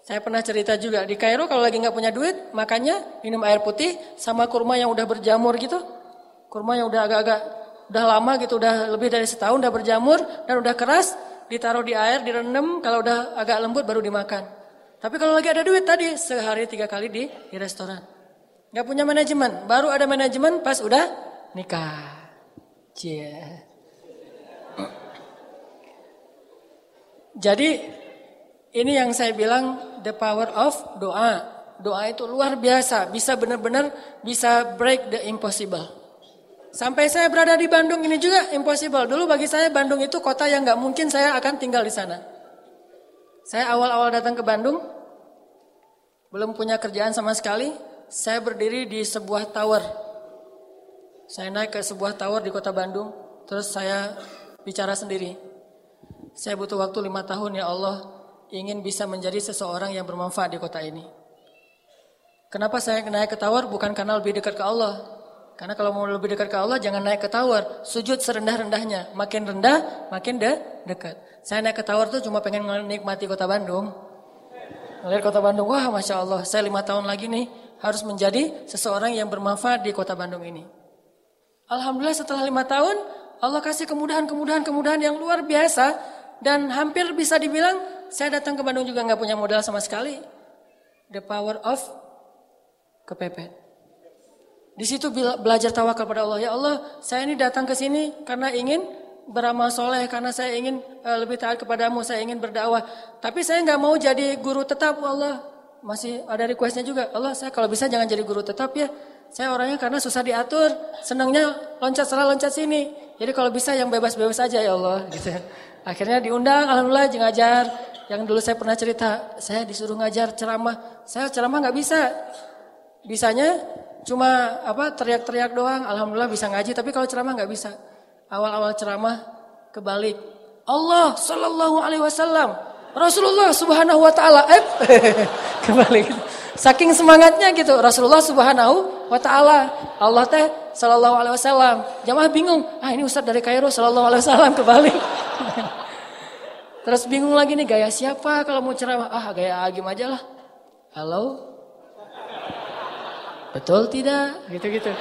Saya pernah cerita juga di Kairo kalau lagi nggak punya duit, makanya minum air putih sama kurma yang udah berjamur gitu. Kurma yang udah agak-agak udah lama gitu, udah lebih dari setahun udah berjamur dan udah keras, ditaruh di air, direndam, kalau udah agak lembut baru dimakan. Tapi kalau lagi ada duit tadi, sehari tiga kali di, di restoran. Gak punya manajemen, baru ada manajemen pas udah nikah. Cie. Jadi ini yang saya bilang the power of doa. Doa itu luar biasa, bisa benar-benar bisa break the impossible. Sampai saya berada di Bandung ini juga impossible. Dulu bagi saya Bandung itu kota yang nggak mungkin saya akan tinggal di sana. Saya awal-awal datang ke Bandung, belum punya kerjaan sama sekali. Saya berdiri di sebuah tower. Saya naik ke sebuah tower di kota Bandung, terus saya bicara sendiri. Saya butuh waktu lima tahun ya Allah, ingin bisa menjadi seseorang yang bermanfaat di kota ini. Kenapa saya naik ke tower? Bukan karena lebih dekat ke Allah, karena kalau mau lebih dekat ke Allah jangan naik ke tower, sujud serendah-rendahnya. Makin rendah, makin de dekat. Saya naik ke tower tuh cuma pengen menikmati kota Bandung. Melihat kota Bandung, wah masya Allah, saya lima tahun lagi nih harus menjadi seseorang yang bermanfaat di kota Bandung ini. Alhamdulillah setelah lima tahun, Allah kasih kemudahan-kemudahan kemudahan yang luar biasa dan hampir bisa dibilang saya datang ke Bandung juga nggak punya modal sama sekali. The power of kepepet. Di situ belajar tawakal pada Allah. Ya Allah, saya ini datang ke sini karena ingin beramal soleh, karena saya ingin uh, lebih taat kepadamu, saya ingin berdakwah. Tapi saya nggak mau jadi guru tetap, Allah. Masih ada requestnya juga. Allah, saya kalau bisa jangan jadi guru tetap ya. Saya orangnya karena susah diatur, senangnya loncat sana loncat sini. Jadi kalau bisa yang bebas-bebas aja ya Allah. Gitu. Akhirnya diundang, alhamdulillah ngajar. Yang dulu saya pernah cerita, saya disuruh ngajar ceramah. Saya ceramah nggak bisa. Bisanya cuma apa teriak-teriak doang, alhamdulillah bisa ngaji, tapi kalau ceramah nggak bisa. Awal-awal ceramah kebalik. Allah Shallallahu Alaihi Wasallam, Rasulullah Subhanahu Wa Taala, eh kebalik. Saking semangatnya gitu, Rasulullah Subhanahu Wa Taala, Allah teh Shallallahu Alaihi Wasallam. Jamaah bingung, ah ini Ustadz dari Kairo Shallallahu Alaihi Wasallam kebalik. Terus bingung lagi nih gaya siapa kalau mau ceramah? Ah gaya Agim aja lah. Halo, Betul tidak? Gitu-gitu.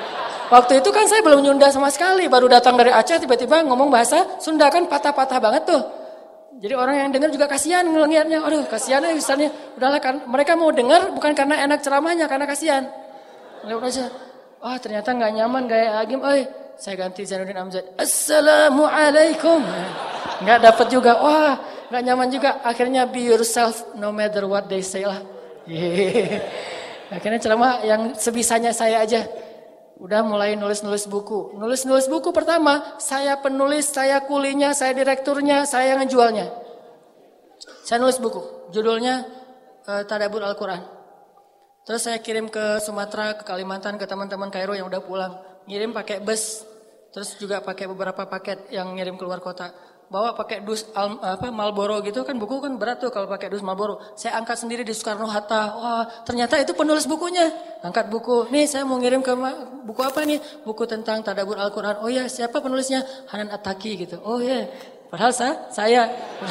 Waktu itu kan saya belum nyunda sama sekali, baru datang dari Aceh tiba-tiba ngomong bahasa Sunda kan patah-patah banget tuh. Jadi orang yang dengar juga kasihan ngelihatnya, aduh kasihan ya misalnya, udahlah kan mereka mau dengar bukan karena enak ceramahnya, karena kasihan. lewat aja. Wah ternyata nggak nyaman gaya Agim, eh saya ganti Zainuddin Amjad. Assalamualaikum. Nggak dapat juga. Wah nggak nyaman juga. Akhirnya be yourself no matter what they say lah. Akhirnya ceramah yang sebisanya saya aja. Udah mulai nulis-nulis buku. Nulis-nulis buku pertama, saya penulis, saya kulinya, saya direkturnya, saya yang ngejualnya. Saya nulis buku, judulnya uh, Tadabur Al-Quran. Terus saya kirim ke Sumatera, ke Kalimantan, ke teman-teman Kairo yang udah pulang. Ngirim pakai bus, terus juga pakai beberapa paket yang ngirim keluar kota bawa pakai dus al, apa Malboro gitu kan buku kan berat tuh kalau pakai dus Malboro. Saya angkat sendiri di Soekarno Hatta. Wah, ternyata itu penulis bukunya. Angkat buku. Nih saya mau ngirim ke buku apa nih? Buku tentang Tadabur Al-Qur'an. Oh ya, siapa penulisnya? Hanan Ataki gitu. Oh ya. Padahal saya saya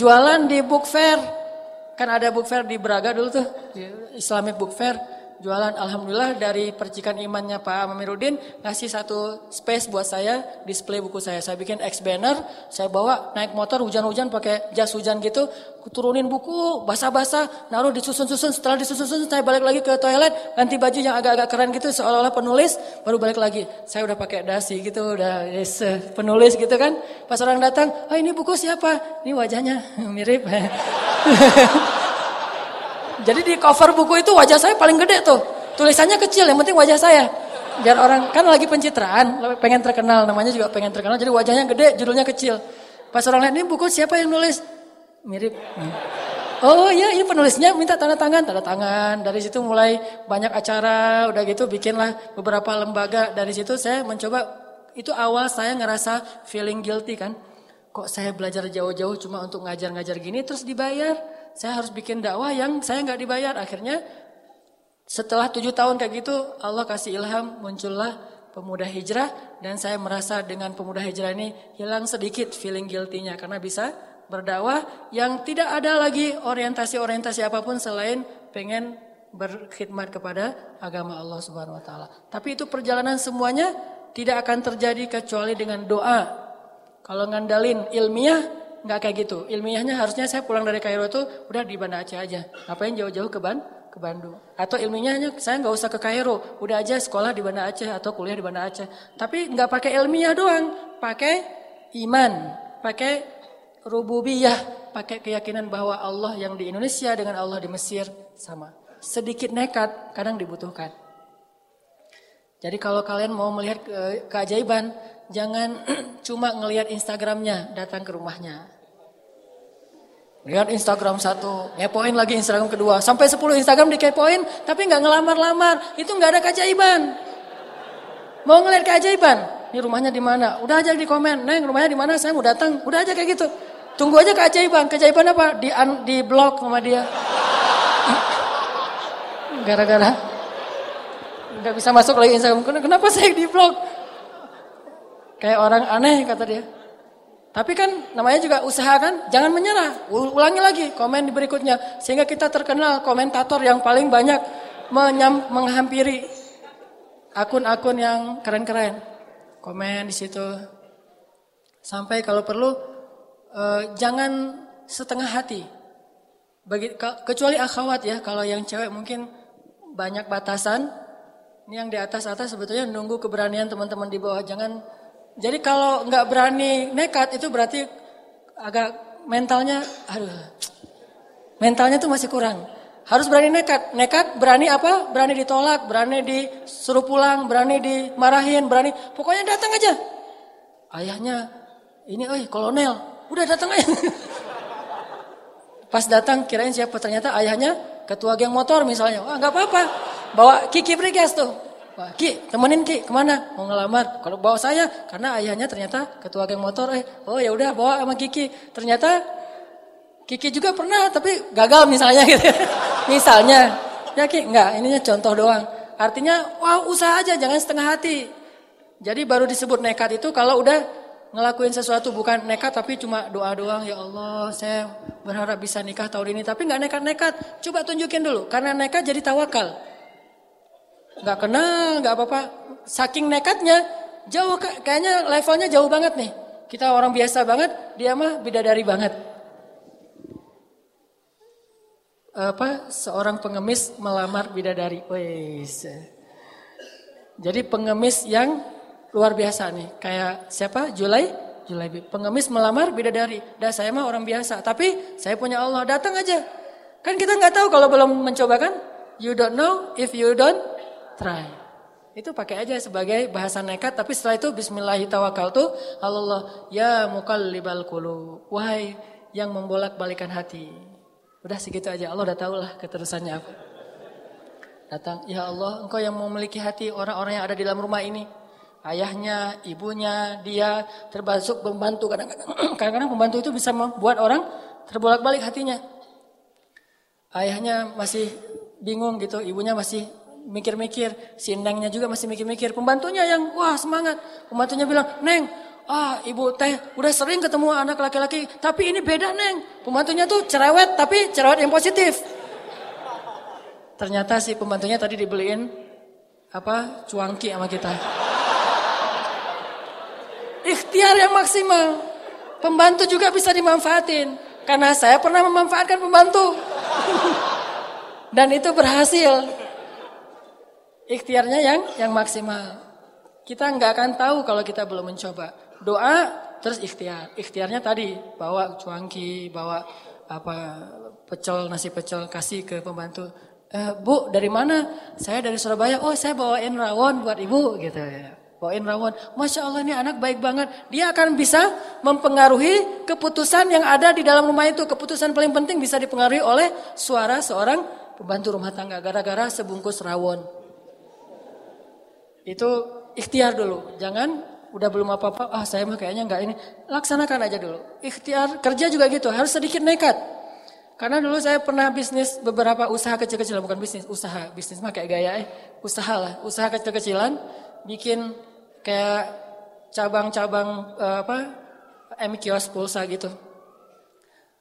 jualan di book fair. Kan ada book fair di Braga dulu tuh, Islamic book fair jualan alhamdulillah dari percikan imannya Pak Mamirudin ngasih satu space buat saya display buku saya. Saya bikin X banner, saya bawa naik motor hujan-hujan pakai jas hujan gitu, turunin buku basah-basah, naruh disusun-susun. Setelah disusun-susun saya balik lagi ke toilet, ganti baju yang agak-agak keren gitu seolah-olah penulis, baru balik lagi. Saya udah pakai dasi gitu, udah yes, penulis gitu kan. Pas orang datang, "Ah, oh, ini buku siapa?" Ini wajahnya mirip. Jadi di cover buku itu wajah saya paling gede tuh. Tulisannya kecil, yang penting wajah saya. Biar orang kan lagi pencitraan, pengen terkenal, namanya juga pengen terkenal. Jadi wajahnya gede, judulnya kecil. Pas orang lihat ini buku siapa yang nulis? Mirip. Oh iya, ini penulisnya minta tanda tangan, tanda tangan. Dari situ mulai banyak acara, udah gitu bikinlah beberapa lembaga. Dari situ saya mencoba, itu awal saya ngerasa feeling guilty kan. Kok saya belajar jauh-jauh cuma untuk ngajar-ngajar gini terus dibayar? Saya harus bikin dakwah yang saya nggak dibayar. Akhirnya setelah tujuh tahun kayak gitu, Allah kasih ilham, muncullah pemuda hijrah dan saya merasa dengan pemuda hijrah ini hilang sedikit feeling guilty-nya karena bisa berdakwah yang tidak ada lagi orientasi-orientasi apa pun selain pengen berkhidmat kepada agama Allah Subhanahu wa taala. Tapi itu perjalanan semuanya tidak akan terjadi kecuali dengan doa. Kalau ngandalin ilmiah nggak kayak gitu. Ilmiahnya harusnya saya pulang dari Kairo itu udah di Banda Aceh aja. Ngapain jauh-jauh ke Ban ke Bandung. Atau ilmiahnya saya nggak usah ke Kairo, udah aja sekolah di Banda Aceh atau kuliah di Banda Aceh. Tapi nggak pakai ilmiah doang, pakai iman, pakai rububiyah, pakai keyakinan bahwa Allah yang di Indonesia dengan Allah di Mesir sama. Sedikit nekat kadang dibutuhkan. Jadi kalau kalian mau melihat ke keajaiban, jangan cuma ngelihat Instagramnya, datang ke rumahnya. Lihat Instagram satu, ngepoin lagi Instagram kedua. Sampai 10 Instagram dikepoin, tapi nggak ngelamar-lamar. Itu nggak ada keajaiban. Mau ngeliat keajaiban? Ini rumahnya di mana? Udah aja di komen. Neng, rumahnya di mana? Saya mau datang. Udah aja kayak gitu. Tunggu aja keajaiban. Keajaiban apa? Di di blog sama dia. Gara-gara nggak bisa masuk lagi Instagram. Kenapa saya di blog? Kayak orang aneh kata dia. Tapi kan namanya juga usaha kan, jangan menyerah. Ulangi lagi komen di berikutnya sehingga kita terkenal komentator yang paling banyak menyam, menghampiri akun-akun yang keren-keren. Komen di situ. Sampai kalau perlu uh, jangan setengah hati. Bagi, kecuali akhwat ya, kalau yang cewek mungkin banyak batasan. Ini yang di atas-atas sebetulnya nunggu keberanian teman-teman di bawah. Jangan jadi kalau nggak berani nekat itu berarti agak mentalnya, aduh, mentalnya tuh masih kurang. Harus berani nekat. Nekat berani apa? Berani ditolak, berani disuruh pulang, berani dimarahin, berani. Pokoknya datang aja. Ayahnya ini, oh kolonel, udah datang aja. Pas datang kirain siapa? Ternyata ayahnya ketua geng motor misalnya. Wah nggak apa-apa. Bawa Kiki Brigas tuh. Pak Ki, temenin Ki, ke mana? Mau ngelamar. Kalau bawa saya, karena ayahnya ternyata ketua geng motor. Eh, oh ya udah bawa sama Kiki. Ternyata Kiki juga pernah, tapi gagal misalnya gitu. misalnya, ya Ki, enggak, ininya contoh doang. Artinya, wah usaha aja, jangan setengah hati. Jadi baru disebut nekat itu kalau udah ngelakuin sesuatu bukan nekat tapi cuma doa doang ya Allah saya berharap bisa nikah tahun ini tapi nggak nekat-nekat coba tunjukin dulu karena nekat jadi tawakal nggak kenal, nggak apa-apa. Saking nekatnya, jauh kayaknya levelnya jauh banget nih. Kita orang biasa banget, dia mah bidadari banget. apa seorang pengemis melamar bidadari. Wes. Jadi pengemis yang luar biasa nih. Kayak siapa? Julai? Julai. Pengemis melamar bidadari. Dah saya mah orang biasa. Tapi saya punya Allah. Datang aja. Kan kita nggak tahu kalau belum mencoba kan. You don't know if you don't try. Itu pakai aja sebagai bahasa nekat. Tapi setelah itu Bismillahirrahmanirrahim. Allah ya mukallibal qulub. Wahai yang membolak balikan hati. Udah segitu aja. Allah udah tahu lah keterusannya apa datang, ya Allah engkau yang memiliki hati orang-orang yang ada di dalam rumah ini. Ayahnya, ibunya, dia termasuk pembantu. Kadang-kadang kadang-kadang pembantu itu bisa membuat orang terbolak-balik hatinya. Ayahnya masih bingung gitu, ibunya masih mikir-mikir, si Nengnya juga masih mikir-mikir. Pembantunya yang wah semangat. Pembantunya bilang, Neng, ah ibu teh udah sering ketemu anak laki-laki, tapi ini beda Neng. Pembantunya tuh cerewet, tapi cerewet yang positif. Ternyata si pembantunya tadi dibeliin apa cuangki sama kita. Ikhtiar yang maksimal. Pembantu juga bisa dimanfaatin. Karena saya pernah memanfaatkan pembantu. Dan itu berhasil. Ikhtiarnya yang yang maksimal. Kita nggak akan tahu kalau kita belum mencoba. Doa terus ikhtiar. Ikhtiarnya tadi bawa cuangki, bawa apa pecel nasi pecel kasih ke pembantu e, Bu dari mana? Saya dari Surabaya. Oh saya bawain rawon buat ibu gitu ya. Bawain rawon. Masya Allah ini anak baik banget. Dia akan bisa mempengaruhi keputusan yang ada di dalam rumah itu. Keputusan paling penting bisa dipengaruhi oleh suara seorang pembantu rumah tangga. Gara-gara sebungkus rawon. Itu ikhtiar dulu. Jangan udah belum apa-apa. Ah saya mah kayaknya nggak ini. Laksanakan aja dulu. Ikhtiar kerja juga gitu. Harus sedikit nekat. Karena dulu saya pernah bisnis beberapa usaha kecil-kecilan, bukan bisnis, usaha. Bisnis mah kayak gaya eh, usaha lah. Usaha kecil-kecilan, bikin kayak cabang-cabang uh, apa, M pulsa gitu.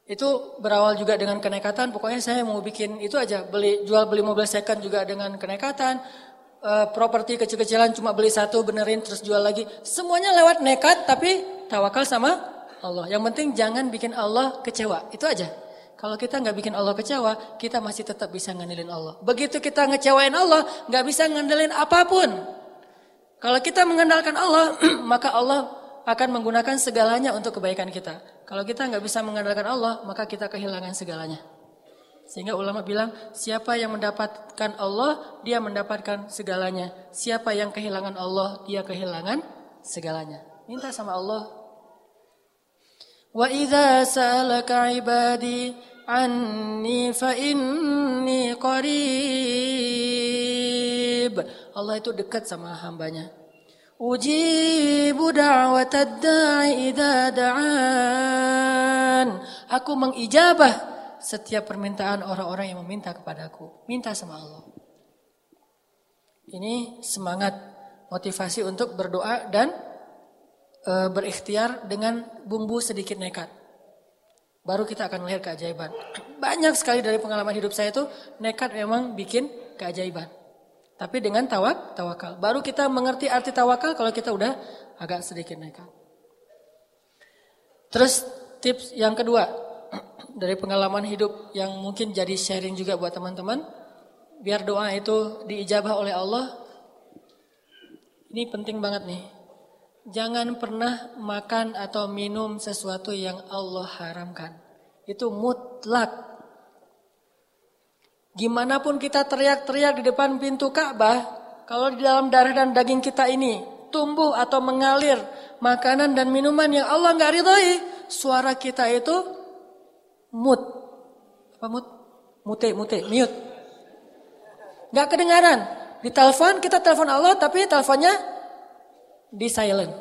Itu berawal juga dengan kenekatan, pokoknya saya mau bikin itu aja, beli jual beli mobil second juga dengan kenekatan. Uh, properti kecil-kecilan cuma beli satu benerin terus jual lagi. Semuanya lewat nekat tapi tawakal sama Allah. Yang penting jangan bikin Allah kecewa. Itu aja. Kalau kita nggak bikin Allah kecewa, kita masih tetap bisa ngandelin Allah. Begitu kita ngecewain Allah, nggak bisa ngandelin apa pun. Kalau kita mengandalkan Allah, maka Allah akan menggunakan segalanya untuk kebaikan kita. Kalau kita nggak bisa mengandalkan Allah, maka kita kehilangan segalanya. Sehingga ulama bilang, siapa yang mendapatkan Allah, dia mendapatkan segalanya. Siapa yang kehilangan Allah, dia kehilangan segalanya. Minta sama Allah. Wa idza ibadi anni fa inni qarib. Allah itu dekat sama hambanya. Ujibu da'watad da'i idza da'an. Aku mengijabah setiap permintaan orang-orang yang meminta kepadaku. Minta sama Allah. Ini semangat motivasi untuk berdoa dan e, berikhtiar dengan bumbu sedikit nekat. Baru kita akan melihat keajaiban. Banyak sekali dari pengalaman hidup saya itu nekat memang bikin keajaiban. Tapi dengan tawak, tawakal. Baru kita mengerti arti tawakal kalau kita udah agak sedikit nekat. Terus tips yang kedua dari pengalaman hidup yang mungkin jadi sharing juga buat teman-teman. Biar doa itu diijabah oleh Allah. Ini penting banget nih. Jangan pernah makan atau minum sesuatu yang Allah haramkan. Itu mutlak. Gimana pun kita teriak-teriak di depan pintu Ka'bah, kalau di dalam darah dan daging kita ini tumbuh atau mengalir makanan dan minuman yang Allah nggak ridhoi, suara kita itu mut. Apa mut? Mute, mute, mute. Gak kedengaran. Di telepon kita telepon Allah tapi teleponnya di silent.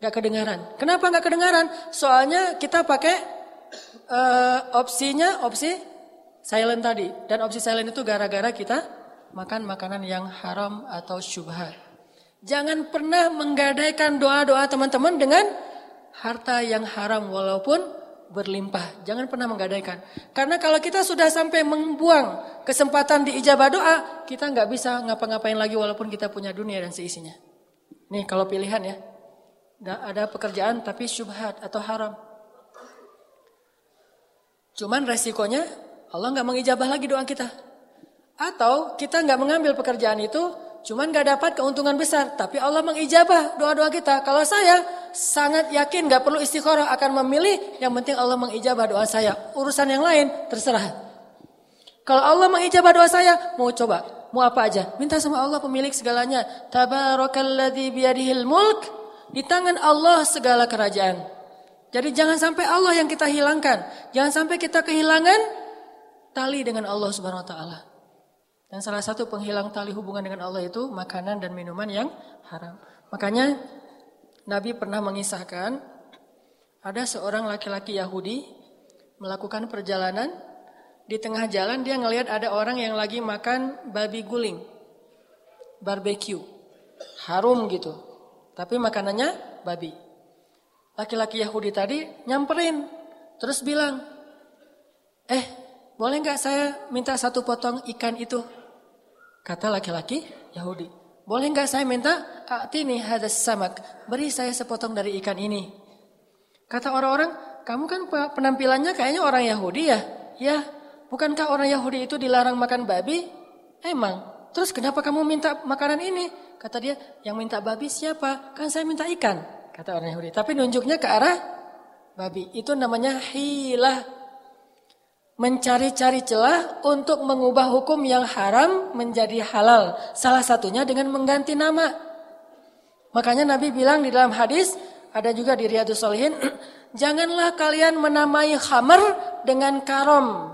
Gak kedengaran. Kenapa gak kedengaran? Soalnya kita pakai uh, opsinya opsi silent tadi. Dan opsi silent itu gara-gara kita makan makanan yang haram atau syubhat. Jangan pernah menggadaikan doa-doa teman-teman dengan harta yang haram walaupun berlimpah. Jangan pernah menggadaikan. Karena kalau kita sudah sampai membuang kesempatan di ijabah doa, kita nggak bisa ngapa-ngapain lagi walaupun kita punya dunia dan seisinya. Nih kalau pilihan ya. Ada pekerjaan tapi syubhat atau haram. Cuman resikonya Allah nggak mengijabah lagi doa kita. Atau kita nggak mengambil pekerjaan itu, cuman nggak dapat keuntungan besar, tapi Allah mengijabah doa-doa kita. Kalau saya sangat yakin nggak perlu istikharah akan memilih, yang penting Allah mengijabah doa saya. Urusan yang lain terserah. Kalau Allah mengijabah doa saya, mau coba, mau apa aja, minta sama Allah pemilik segalanya. Tabarakalladzi biyadihil mulk, di tangan Allah segala kerajaan. Jadi jangan sampai Allah yang kita hilangkan, jangan sampai kita kehilangan tali dengan Allah Subhanahu wa taala. Dan salah satu penghilang tali hubungan dengan Allah itu makanan dan minuman yang haram. Makanya Nabi pernah mengisahkan ada seorang laki-laki Yahudi melakukan perjalanan di tengah jalan dia ngelihat ada orang yang lagi makan babi guling. Barbecue. Harum gitu. Tapi makanannya babi. Laki-laki Yahudi tadi nyamperin terus bilang, "Eh, boleh nggak saya minta satu potong ikan itu?" Kata laki-laki Yahudi, boleh nggak saya minta atini hadas samak, beri saya sepotong dari ikan ini. Kata orang-orang, kamu kan penampilannya kayaknya orang Yahudi ya? Ya, bukankah orang Yahudi itu dilarang makan babi? Emang. Terus kenapa kamu minta makanan ini? Kata dia, yang minta babi siapa? Kan saya minta ikan. Kata orang Yahudi. Tapi nunjuknya ke arah babi. Itu namanya hilah mencari-cari celah untuk mengubah hukum yang haram menjadi halal. Salah satunya dengan mengganti nama. Makanya Nabi bilang di dalam hadis, ada juga di Riyadus Solihin, janganlah kalian menamai khamar dengan karom.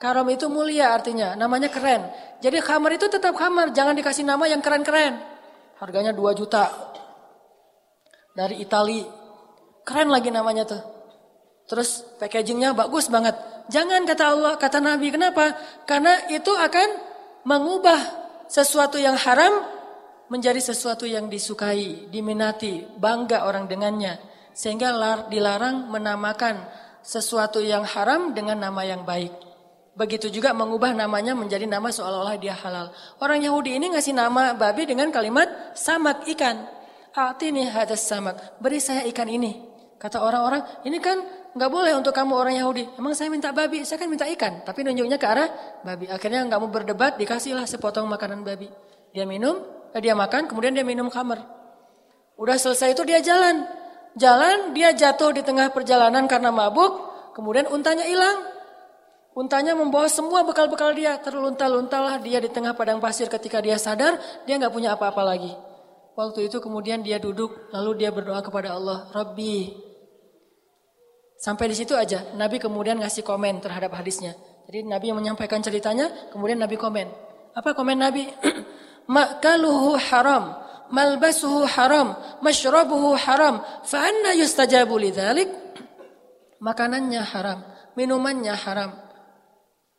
Karom itu mulia artinya, namanya keren. Jadi khamar itu tetap khamar, jangan dikasih nama yang keren-keren. Harganya 2 juta. Dari Itali. Keren lagi namanya tuh. Terus packagingnya bagus banget. Jangan kata Allah, kata Nabi. Kenapa? Karena itu akan mengubah sesuatu yang haram menjadi sesuatu yang disukai, diminati, bangga orang dengannya. Sehingga dilarang menamakan sesuatu yang haram dengan nama yang baik. Begitu juga mengubah namanya menjadi nama seolah-olah dia halal. Orang Yahudi ini ngasih nama babi dengan kalimat samak ikan. Atini hadas samak. Beri saya ikan ini. Kata orang-orang, ini kan nggak boleh untuk kamu orang Yahudi. Emang saya minta babi, saya kan minta ikan. Tapi nunjuknya ke arah babi. Akhirnya nggak mau berdebat, dikasihlah sepotong makanan babi. Dia minum, eh, dia makan, kemudian dia minum kamar. Udah selesai itu dia jalan. Jalan, dia jatuh di tengah perjalanan karena mabuk. Kemudian untanya hilang. Untanya membawa semua bekal-bekal dia. Terlunta-luntalah dia di tengah padang pasir ketika dia sadar, dia nggak punya apa-apa lagi. Waktu itu kemudian dia duduk, lalu dia berdoa kepada Allah, Rabbi, Sampai di situ aja. Nabi kemudian ngasih komen terhadap hadisnya. Jadi Nabi yang menyampaikan ceritanya, kemudian Nabi komen. Apa komen Nabi? Makaluhu haram, malbasuhu haram, mashrabuhu haram, fa anna yustajabu lidzalik? Makanannya haram, minumannya haram.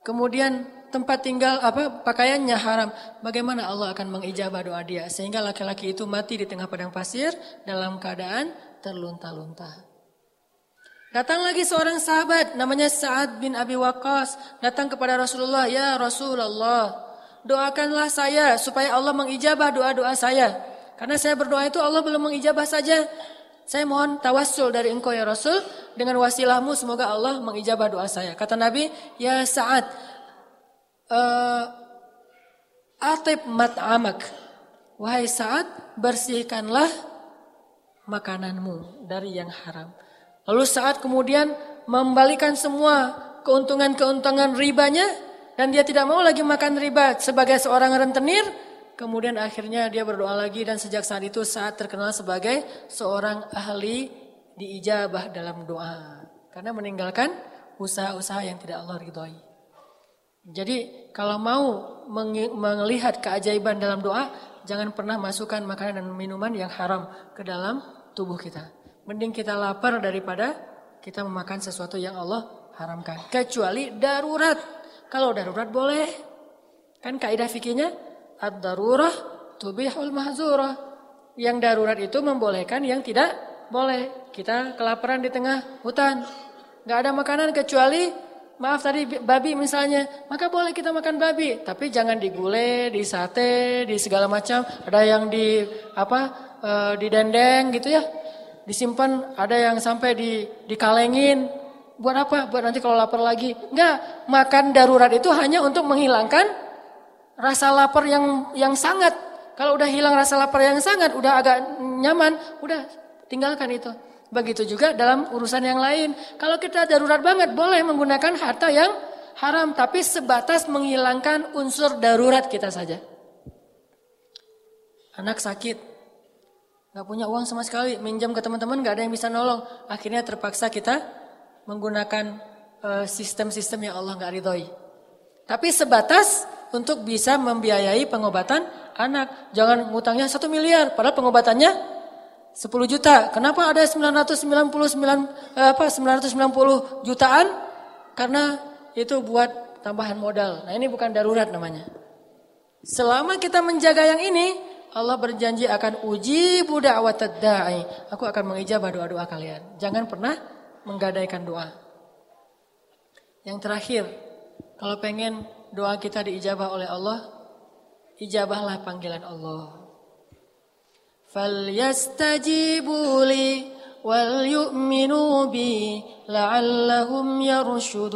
Kemudian tempat tinggal apa pakaiannya haram. Bagaimana Allah akan mengijabah doa dia sehingga laki-laki itu mati di tengah padang pasir dalam keadaan terlunta-lunta. Datang lagi seorang sahabat namanya Sa'ad bin Abi Waqqas datang kepada Rasulullah, "Ya Rasulullah, doakanlah saya supaya Allah mengijabah doa-doa saya. Karena saya berdoa itu Allah belum mengijabah saja. Saya mohon tawassul dari engkau ya Rasul dengan wasilahmu semoga Allah mengijabah doa saya." Kata Nabi, "Ya Sa'ad, uh, atib mat'amak." Wahai Sa'ad, bersihkanlah makananmu dari yang haram. Lalu saat kemudian membalikan semua keuntungan-keuntungan ribanya dan dia tidak mau lagi makan riba sebagai seorang rentenir, kemudian akhirnya dia berdoa lagi dan sejak saat itu saat terkenal sebagai seorang ahli diijabah dalam doa karena meninggalkan usaha-usaha yang tidak Allah ridhoi. Jadi kalau mau melihat keajaiban dalam doa, jangan pernah masukkan makanan dan minuman yang haram ke dalam tubuh kita. Mending kita lapar daripada kita memakan sesuatu yang Allah haramkan. Kecuali darurat. Kalau darurat boleh. Kan kaidah fikihnya ad-darurah tubihul mahzurah. Yang darurat itu membolehkan yang tidak boleh. Kita kelaparan di tengah hutan. Gak ada makanan kecuali maaf tadi babi misalnya, maka boleh kita makan babi, tapi jangan digulai, di sate, di segala macam. Ada yang di apa? E, di dendeng gitu ya disimpan, ada yang sampai di dikalengin. Buat apa? Buat nanti kalau lapar lagi. Enggak, makan darurat itu hanya untuk menghilangkan rasa lapar yang yang sangat. Kalau udah hilang rasa lapar yang sangat, udah agak nyaman, udah tinggalkan itu. Begitu juga dalam urusan yang lain. Kalau kita darurat banget, boleh menggunakan harta yang haram, tapi sebatas menghilangkan unsur darurat kita saja. Anak sakit, nggak punya uang sama sekali, minjam ke teman-teman nggak ada yang bisa nolong. Akhirnya terpaksa kita menggunakan uh, sistem-sistem yang Allah nggak ridhoi. Tapi sebatas untuk bisa membiayai pengobatan anak. Jangan ngutangnya satu miliar, padahal pengobatannya 10 juta. Kenapa ada 999 eh, apa 990 jutaan? Karena itu buat tambahan modal. Nah, ini bukan darurat namanya. Selama kita menjaga yang ini, Allah berjanji akan uji budak da'i. Aku akan mengijabah doa-doa kalian. Jangan pernah menggadaikan doa. Yang terakhir, kalau pengen doa kita diijabah oleh Allah, ijabahlah panggilan Allah. Li wal yu'minu bi la'allahum yarshudun.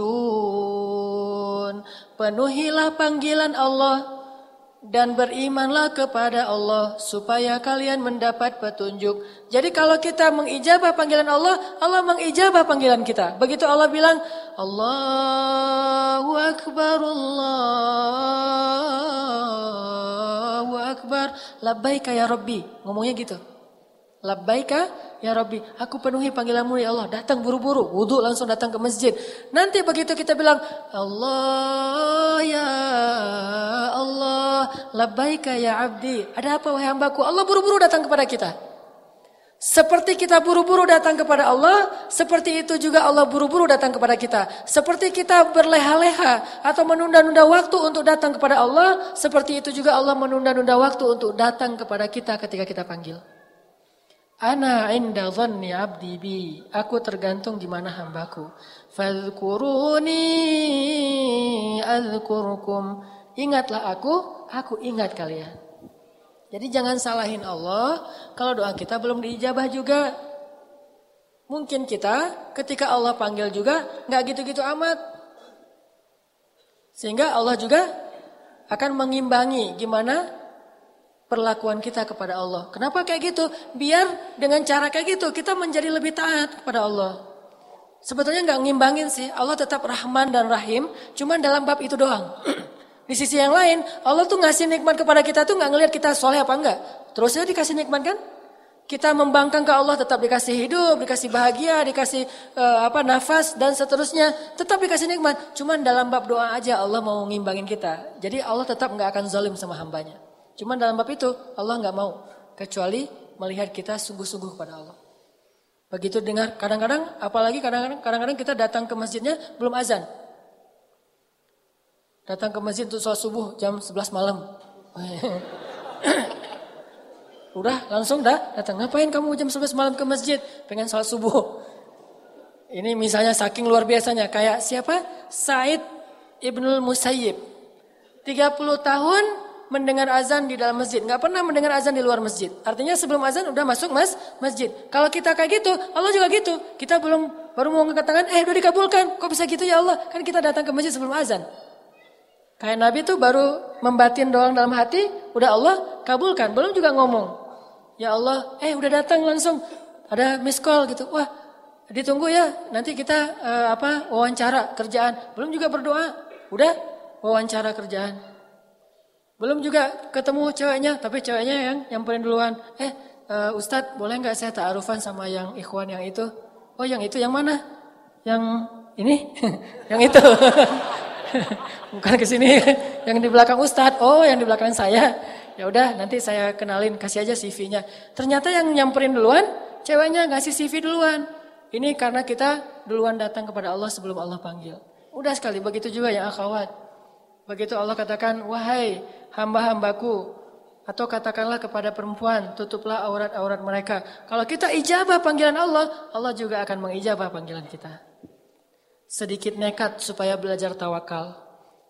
Penuhilah panggilan Allah dan berimanlah kepada Allah supaya kalian mendapat petunjuk. Jadi kalau kita mengijabah panggilan Allah, Allah mengijabah panggilan kita. Begitu Allah bilang, Allahu Akbar, Allahu Akbar, labbaika ya Rabbi. Ngomongnya gitu. Labbaika ya Rabbi, aku penuhi panggilanmu ya Allah. Datang buru-buru, wudhu langsung datang ke masjid. Nanti begitu kita bilang, Allah ya Allah, labbaika ya abdi. Ada apa wahai hambaku? Allah buru-buru datang kepada kita. Seperti kita buru-buru datang kepada Allah, seperti itu juga Allah buru-buru datang kepada kita. Seperti kita berleha-leha atau menunda-nunda waktu untuk datang kepada Allah, seperti itu juga Allah menunda-nunda waktu untuk datang kepada kita ketika kita panggil. Ana inda dhanni abdi bi. Aku tergantung di mana hambaku. Fadhkuruni azkurkum. Ingatlah aku, aku ingat kalian. Jadi jangan salahin Allah kalau doa kita belum diijabah juga. Mungkin kita ketika Allah panggil juga nggak gitu-gitu amat. Sehingga Allah juga akan mengimbangi gimana perlakuan kita kepada Allah. Kenapa kayak gitu? Biar dengan cara kayak gitu kita menjadi lebih taat kepada Allah. Sebetulnya nggak ngimbangin sih. Allah tetap Rahman dan Rahim, cuman dalam bab itu doang. Di sisi yang lain, Allah tuh ngasih nikmat kepada kita tuh nggak ngelihat kita soleh apa enggak. Terus aja dikasih nikmat kan? Kita membangkang ke Allah tetap dikasih hidup, dikasih bahagia, dikasih uh, apa nafas dan seterusnya, tetap dikasih nikmat. Cuman dalam bab doa aja Allah mau ngimbangin kita. Jadi Allah tetap nggak akan zalim sama hambanya. Cuma dalam bab itu Allah nggak mau kecuali melihat kita sungguh-sungguh kepada Allah. Begitu dengar kadang-kadang apalagi kadang-kadang kadang-kadang kita datang ke masjidnya belum azan. Datang ke masjid untuk sholat subuh jam 11 malam. Udah langsung dah datang. Ngapain kamu jam 11 malam ke masjid? Pengen sholat subuh. Ini misalnya saking luar biasanya. Kayak siapa? Said Ibnul Musayyib. 30 tahun mendengar azan di dalam masjid, nggak pernah mendengar azan di luar masjid. Artinya sebelum azan udah masuk mas masjid. Kalau kita kayak gitu, Allah juga gitu. Kita belum baru mau ngangkat tangan, eh udah dikabulkan. Kok bisa gitu ya Allah? Kan kita datang ke masjid sebelum azan. Kayak Nabi tuh baru membatin doang dalam hati, udah Allah kabulkan. Belum juga ngomong. Ya Allah, eh udah datang langsung. Ada miss call gitu. Wah, ditunggu ya. Nanti kita uh, apa wawancara kerjaan. Belum juga berdoa. Udah wawancara kerjaan. Belum juga ketemu ceweknya, tapi ceweknya yang nyamperin duluan. Eh, uh, Ustadz boleh nggak saya ta'arufan sama yang ikhwan yang itu? Oh yang itu yang mana? Yang ini? yang itu? Bukan ke sini, yang di belakang Ustadz. Oh yang di belakang saya. Ya udah nanti saya kenalin, kasih aja CV-nya. Ternyata yang nyamperin duluan, ceweknya ngasih CV duluan. Ini karena kita duluan datang kepada Allah sebelum Allah panggil. Udah sekali, begitu juga yang akhwat. Begitu Allah katakan, wahai hamba-hambaku atau katakanlah kepada perempuan, tutuplah aurat-aurat mereka. Kalau kita ijabah panggilan Allah, Allah juga akan mengijabah panggilan kita. Sedikit nekat supaya belajar tawakal.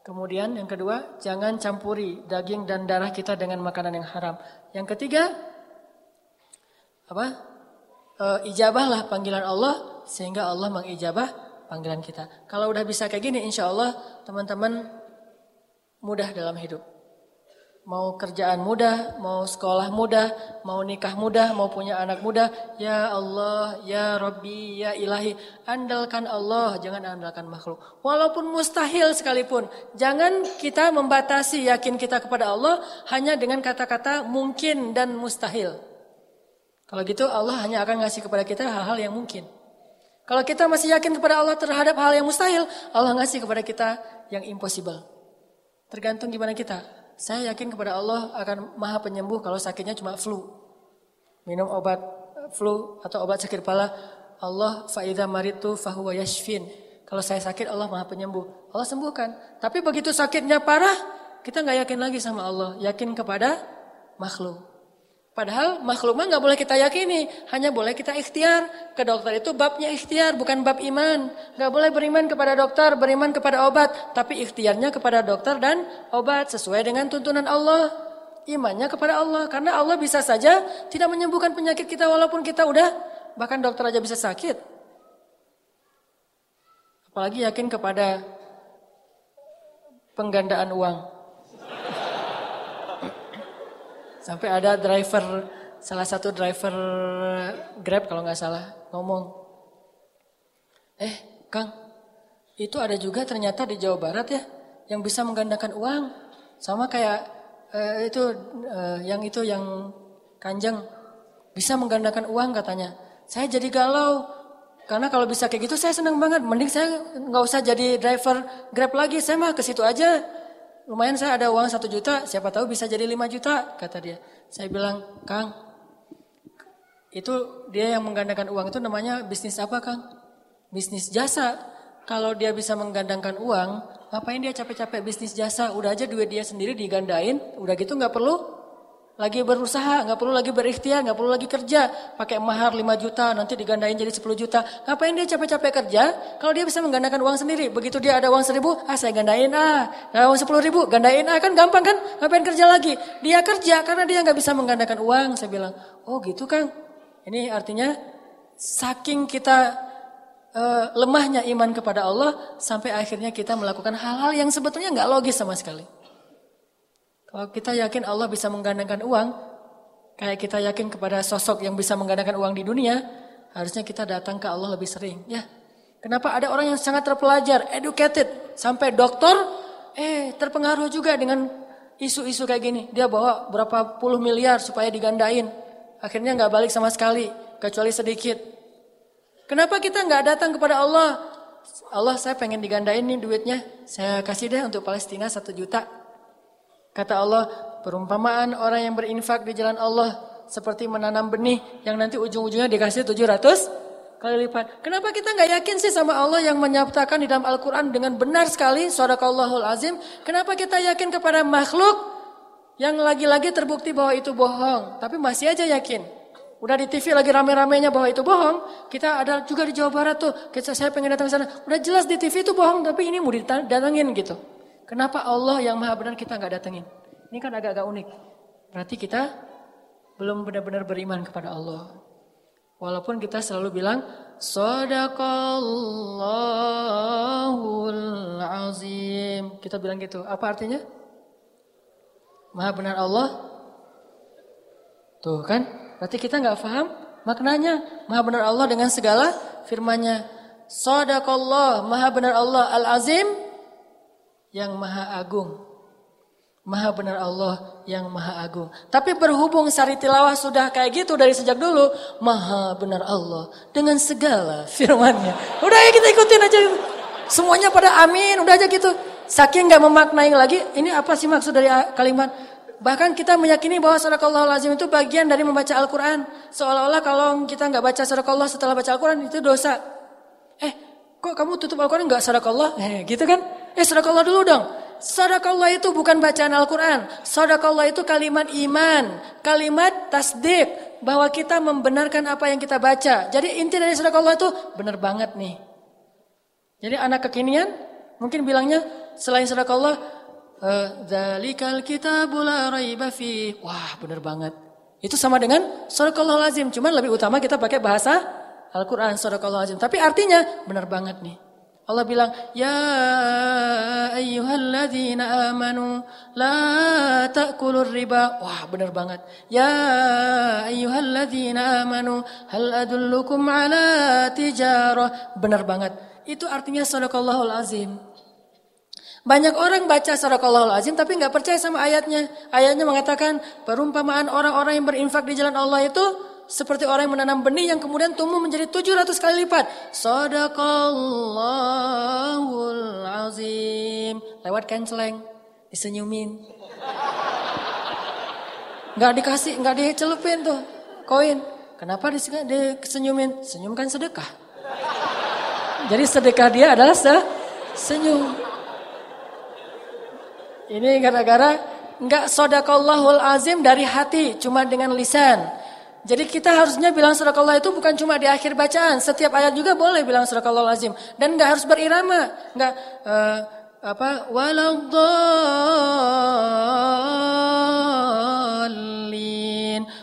Kemudian yang kedua, jangan campuri daging dan darah kita dengan makanan yang haram. Yang ketiga, apa? E, ijabahlah panggilan Allah sehingga Allah mengijabah panggilan kita. Kalau udah bisa kayak gini, insya Allah teman-teman mudah dalam hidup. Mau kerjaan mudah, mau sekolah mudah, mau nikah mudah, mau punya anak mudah. Ya Allah, ya Rabbi, ya Ilahi. Andalkan Allah, jangan andalkan makhluk. Walaupun mustahil sekalipun. Jangan kita membatasi yakin kita kepada Allah hanya dengan kata-kata mungkin dan mustahil. Kalau gitu Allah hanya akan ngasih kepada kita hal-hal yang mungkin. Kalau kita masih yakin kepada Allah terhadap hal yang mustahil, Allah ngasih kepada kita yang impossible. Tergantung gimana kita. Saya yakin kepada Allah akan maha penyembuh kalau sakitnya cuma flu. Minum obat flu atau obat sakit kepala. Allah faida maritu fahuwa yashfin. Kalau saya sakit Allah maha penyembuh. Allah sembuhkan. Tapi begitu sakitnya parah, kita nggak yakin lagi sama Allah. Yakin kepada makhluk. Padahal makhluk mah nggak boleh kita yakini, hanya boleh kita ikhtiar. Ke dokter itu babnya ikhtiar, bukan bab iman. Nggak boleh beriman kepada dokter, beriman kepada obat, tapi ikhtiarnya kepada dokter dan obat sesuai dengan tuntunan Allah. Imannya kepada Allah, karena Allah bisa saja tidak menyembuhkan penyakit kita walaupun kita udah bahkan dokter aja bisa sakit. Apalagi yakin kepada penggandaan uang. Sampai ada driver, salah satu driver Grab kalau nggak salah ngomong, eh Kang, itu ada juga ternyata di Jawa Barat ya yang bisa menggandakan uang, sama kayak eh, itu eh, yang itu yang kanjeng bisa menggandakan uang katanya. Saya jadi galau karena kalau bisa kayak gitu saya senang banget. Mending saya nggak usah jadi driver Grab lagi, saya mah ke situ aja lumayan saya ada uang satu juta, siapa tahu bisa jadi lima juta, kata dia. Saya bilang, Kang, itu dia yang menggandakan uang itu namanya bisnis apa Kang? Bisnis jasa. Kalau dia bisa menggandangkan uang, ngapain dia capek-capek bisnis jasa? Udah aja duit dia sendiri digandain, udah gitu nggak perlu lagi berusaha, nggak perlu lagi berikhtiar, nggak perlu lagi kerja, pakai mahar 5 juta, nanti digandain jadi 10 juta. Ngapain dia capek-capek kerja? Kalau dia bisa menggandakan uang sendiri, begitu dia ada uang seribu, ah saya gandain ah, ada uang sepuluh ribu, gandain ah kan gampang kan? Ngapain kerja lagi? Dia kerja karena dia nggak bisa menggandakan uang. Saya bilang, oh gitu kang. Ini artinya saking kita uh, lemahnya iman kepada Allah sampai akhirnya kita melakukan hal-hal yang sebetulnya nggak logis sama sekali. Kalau kita yakin Allah bisa menggandengkan uang, kayak kita yakin kepada sosok yang bisa menggandengkan uang di dunia, harusnya kita datang ke Allah lebih sering. Ya, kenapa ada orang yang sangat terpelajar, educated, sampai dokter, eh terpengaruh juga dengan isu-isu kayak gini. Dia bawa berapa puluh miliar supaya digandain, akhirnya nggak balik sama sekali, kecuali sedikit. Kenapa kita nggak datang kepada Allah? Allah saya pengen digandain nih duitnya, saya kasih deh untuk Palestina satu juta. Kata Allah, perumpamaan orang yang berinfak di jalan Allah seperti menanam benih yang nanti ujung-ujungnya dikasih 700 kali lipat. Kenapa kita nggak yakin sih sama Allah yang menyatakan di dalam Al-Quran dengan benar sekali, Sadaqallahul azim. Kenapa kita yakin kepada makhluk yang lagi-lagi terbukti bahwa itu bohong, tapi masih aja yakin. Udah di TV lagi rame-ramenya bahwa itu bohong. Kita ada juga di Jawa Barat tuh. Kita saya pengen datang ke sana. Udah jelas di TV itu bohong, tapi ini mau didatangin gitu. Kenapa Allah yang maha benar kita nggak datengin? Ini kan agak-agak unik. Berarti kita belum benar-benar beriman kepada Allah. Walaupun kita selalu bilang Sadaqallahul azim. Kita bilang gitu. Apa artinya? Maha benar Allah. Tuh kan? Berarti kita nggak paham maknanya. Maha benar Allah dengan segala firmannya. Sadaqallah, maha benar Allah al-azim yang maha agung. Maha benar Allah yang maha agung. Tapi berhubung sari tilawah sudah kayak gitu dari sejak dulu. Maha benar Allah dengan segala firmannya. Udah ya kita ikutin aja. Semuanya pada amin. Udah aja gitu. Saking gak memaknai lagi. Ini apa sih maksud dari kalimat. Bahkan kita meyakini bahwa Allah lazim itu bagian dari membaca Al-Quran. Seolah-olah kalau kita nggak baca Allah setelah baca Al-Quran itu dosa. Eh, kok kamu tutup Al-Quran nggak Allah? Eh, gitu kan? Eh Allah dulu dong. Allah itu bukan bacaan Al-Quran. Allah itu kalimat iman. Kalimat tasdik. Bahwa kita membenarkan apa yang kita baca. Jadi inti dari Allah itu benar banget nih. Jadi anak kekinian mungkin bilangnya selain Allah. Eh, Zalikal kitabul raiba fi. Wah benar banget. Itu sama dengan Allah lazim. Cuman lebih utama kita pakai bahasa Al-Quran Allah lazim. Tapi artinya benar banget nih. Allah bilang, "Ya ayyuhalladzina amanu la ta'kulur riba." Wah, benar banget. "Ya ayyuhalladzina amanu hal adullukum ala tijarah." Benar banget. Itu artinya sadaqallahul azim. Banyak orang baca sadaqallahul azim tapi nggak percaya sama ayatnya. Ayatnya mengatakan perumpamaan orang-orang yang berinfak di jalan Allah itu seperti orang yang menanam benih yang kemudian tumbuh menjadi 700 kali lipat. Sadaqallahul azim. Lewat kenceleng, disenyumin. Nggak dikasih, nggak dicelupin tuh koin. Kenapa disenyumin? Senyum kan sedekah. Jadi sedekah dia adalah se senyum. Ini gara-gara nggak sodakallahul azim dari hati, cuma dengan lisan. Jadi kita harusnya bilang Allah itu bukan cuma di akhir bacaan, setiap ayat juga boleh bilang Allah lazim dan nggak harus berirama, nggak uh, apa waladhalin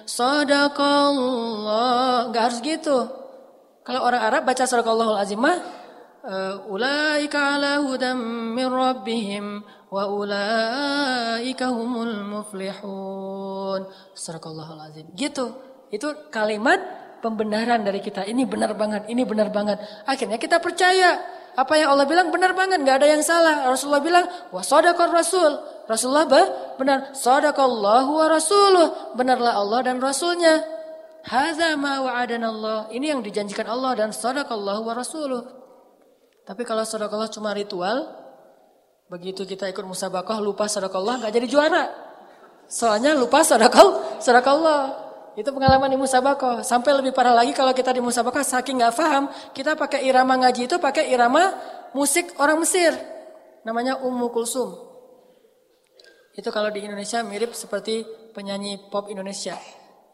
sadaqallah nggak harus gitu. Kalau orang Arab baca Allah azim mah uh, ulaika ala hudam min rabbihim wa ulaika humul muflihun. Sadaqallahul azim. Gitu. Itu kalimat pembenaran dari kita. Ini benar banget, ini benar banget. Akhirnya kita percaya. Apa yang Allah bilang benar banget, nggak ada yang salah. Rasulullah bilang, wa sadaqar rasul. Rasulullah benar, sadaqallahu wa rasuluh. Benarlah Allah dan Rasulnya. Hadza ma Allah. Ini yang dijanjikan Allah dan sadaqallahu wa rasuluh. Tapi kalau sadaqallah cuma ritual, begitu kita ikut musabakah lupa sadaqallah nggak jadi juara. Soalnya lupa sadaqal, sadaqallah. Itu pengalaman di musabakoh. Sampai lebih parah lagi kalau kita di musabakoh saking nggak paham, kita pakai irama ngaji itu pakai irama musik orang Mesir. Namanya Ummu Kulsum. Itu kalau di Indonesia mirip seperti penyanyi pop Indonesia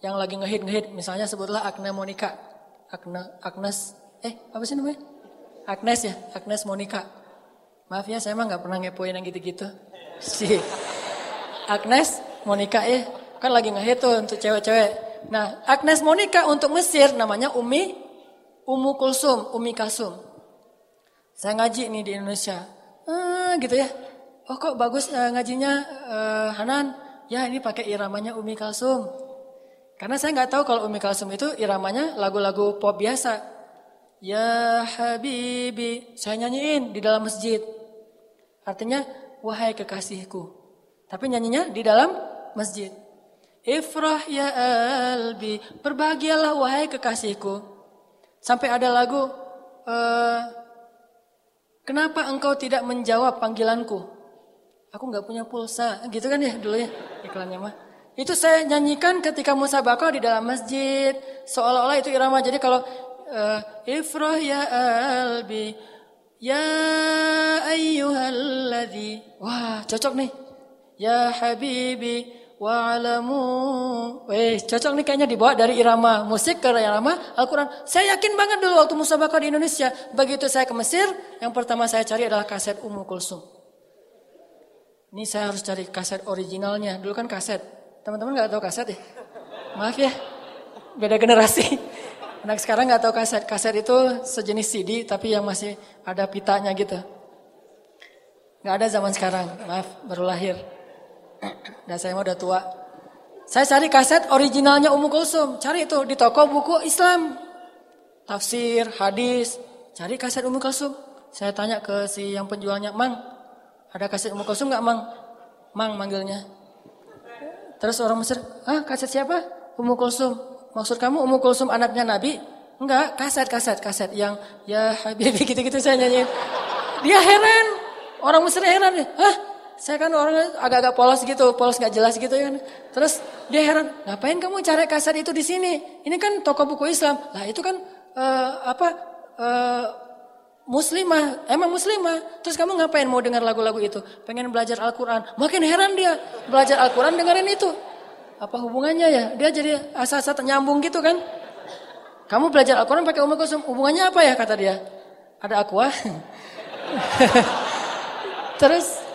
yang lagi ngehit ngehit. Misalnya sebutlah Agna Monica, Agna Agnes, eh apa sih namanya? Agnes ya, Agnes Monica. Maaf ya, saya emang nggak pernah ngepoin yang gitu-gitu. Si Agnes Monica ya, kan lagi ngehit tuh untuk cewek-cewek. Nah, Agnes Monica untuk Mesir namanya Umi Umu Kulsum, Umi Kalsum. Saya ngaji nih di Indonesia. Ah, gitu ya. Oh kok bagus uh, ngajinya uh, Hanan? Ya ini pakai iramanya Umi Kalsum. Karena saya nggak tahu kalau Umi Kalsum itu iramanya lagu-lagu pop biasa. Ya Habibi, saya nyanyiin di dalam masjid. Artinya wahai kekasihku. Tapi nyanyinya di dalam masjid. Ifrah ya albi, berbahagialah wahai kekasihku. Sampai ada lagu, uh, kenapa engkau tidak menjawab panggilanku? Aku nggak punya pulsa, gitu kan ya dulu ya iklannya mah. Itu saya nyanyikan ketika musabakah di dalam masjid, seolah-olah itu irama. Jadi kalau uh, Ifrah ya albi, ya ayyuhalladzi, wah cocok nih. Ya habibi, Wa'alamu. Eh, cocok nih kayaknya dibawa dari irama musik ke irama Al-Quran. Saya yakin banget dulu waktu musabakah di Indonesia. Begitu saya ke Mesir, yang pertama saya cari adalah kaset Ummu Kulsum. Ini saya harus cari kaset originalnya. Dulu kan kaset. Teman-teman gak tahu kaset ya? Maaf ya, beda generasi. Anak sekarang gak tahu kaset. Kaset itu sejenis CD, tapi yang masih ada pitanya gitu. Gak ada zaman sekarang, maaf, baru lahir. Dan saya udah tua. Saya cari kaset originalnya Ummu Kulsum. Cari itu di toko buku Islam. Tafsir, hadis. Cari kaset Ummu Kulsum. Saya tanya ke si yang penjualnya, Mang, ada kaset Ummu Kulsum nggak Mang? Mang manggilnya. Terus orang Mesir, ah kaset siapa? Ummu Kulsum. Maksud kamu Ummu Kulsum anaknya Nabi? Enggak, kaset, kaset, kaset yang ya Habibi gitu-gitu saya nyanyiin. Dia heran. Orang Mesir heran. Hah? Saya kan orang agak-agak polos gitu, polos nggak jelas gitu kan. Terus dia heran, ngapain kamu cari kaset itu di sini? Ini kan toko buku Islam. Lah itu kan uh, apa uh, muslimah, emang muslimah. Terus kamu ngapain mau dengar lagu-lagu itu? Pengen belajar Al-Quran. Makin heran dia, belajar Al-Quran dengerin itu. Apa hubungannya ya? Dia jadi asal-asal nyambung gitu kan. Kamu belajar Al-Quran pakai umur kosong, hubungannya apa ya kata dia? Ada aqua. Terus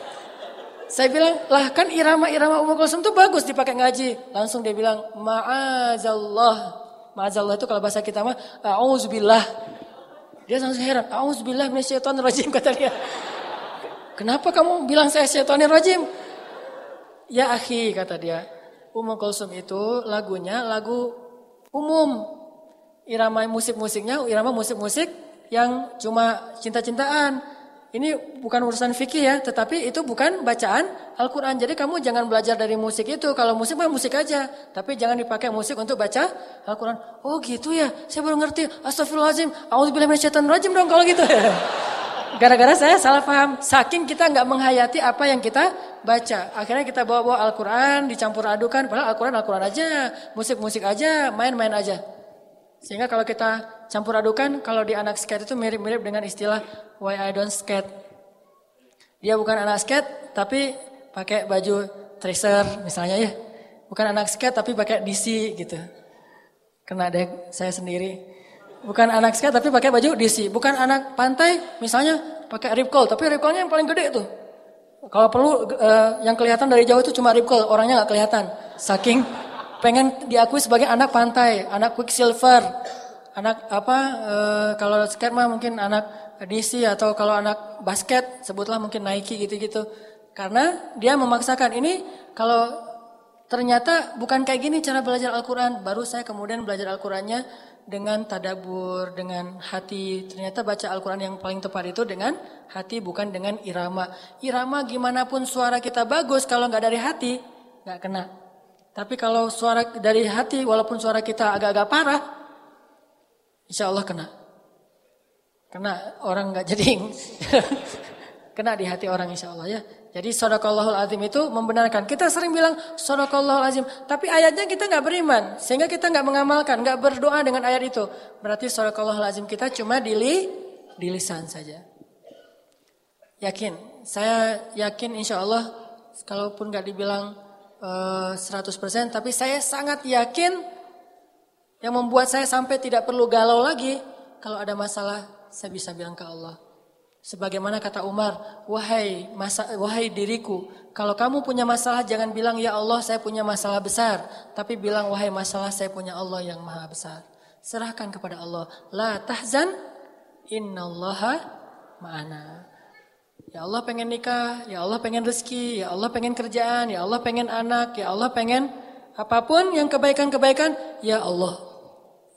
saya bilang, lah kan irama-irama Ummu Kulsum itu bagus dipakai ngaji. Langsung dia bilang, ma'azallah. Ma'azallah itu kalau bahasa kita mah, a'udzubillah. Dia langsung heran. Auzubillah minasyaitonirrajim kata dia. Kenapa kamu bilang saya syaitonir rajim? Ya akhi kata dia. Ummu Kulsum itu lagunya lagu umum. Irama musik-musiknya irama musik-musik yang cuma cinta-cintaan ini bukan urusan fikih ya, tetapi itu bukan bacaan Al-Quran. Jadi kamu jangan belajar dari musik itu. Kalau musik mah musik aja. Tapi jangan dipakai musik untuk baca Al-Quran. Oh gitu ya, saya baru ngerti. Astagfirullahaladzim, rajim dong kalau gitu. Gara-gara saya salah paham. Saking kita nggak menghayati apa yang kita baca. Akhirnya kita bawa-bawa Al-Quran, dicampur adukan. Padahal Al-Quran, Al-Quran aja. Musik-musik aja, main-main aja. Sehingga kalau kita campur adukan, kalau di anak skate itu mirip-mirip dengan istilah why I don't skate. Dia bukan anak skate, tapi pakai baju tracer misalnya ya. Bukan anak skate, tapi pakai DC gitu. Kena deh saya sendiri. Bukan anak skate, tapi pakai baju DC. Bukan anak pantai, misalnya pakai rip tapi rip curlnya yang paling gede tuh. Kalau perlu uh, yang kelihatan dari jauh itu cuma rip orangnya nggak kelihatan. Saking pengen diakui sebagai anak pantai, anak quicksilver, anak apa e, kalau skate mah mungkin anak DC atau kalau anak basket sebutlah mungkin Nike gitu-gitu. Karena dia memaksakan ini kalau ternyata bukan kayak gini cara belajar Al-Qur'an, baru saya kemudian belajar Al-Qur'annya dengan tadabur, dengan hati. Ternyata baca Al-Quran yang paling tepat itu dengan hati, bukan dengan irama. Irama gimana pun suara kita bagus, kalau nggak dari hati, nggak kena. Tapi kalau suara dari hati, walaupun suara kita agak-agak parah, insya Allah kena. Kena orang nggak jadi kena di hati orang insya Allah ya. Jadi sodakallahul azim itu membenarkan. Kita sering bilang sodakallahul azim, tapi ayatnya kita nggak beriman, sehingga kita nggak mengamalkan, nggak berdoa dengan ayat itu. Berarti sodakallahul azim kita cuma di, lisan saja. Yakin, saya yakin insya Allah, kalaupun nggak dibilang 100% tapi saya sangat yakin yang membuat saya sampai tidak perlu galau lagi kalau ada masalah saya bisa bilang ke Allah. Sebagaimana kata Umar, wahai masa, wahai diriku, kalau kamu punya masalah jangan bilang ya Allah saya punya masalah besar, tapi bilang wahai masalah saya punya Allah yang maha besar. Serahkan kepada Allah. La tahzan innallaha ma'ana. Ya Allah pengen nikah, ya Allah pengen rezeki, ya Allah pengen kerjaan, ya Allah pengen anak, ya Allah pengen apa pun yang kebaikan-kebaikan, ya Allah.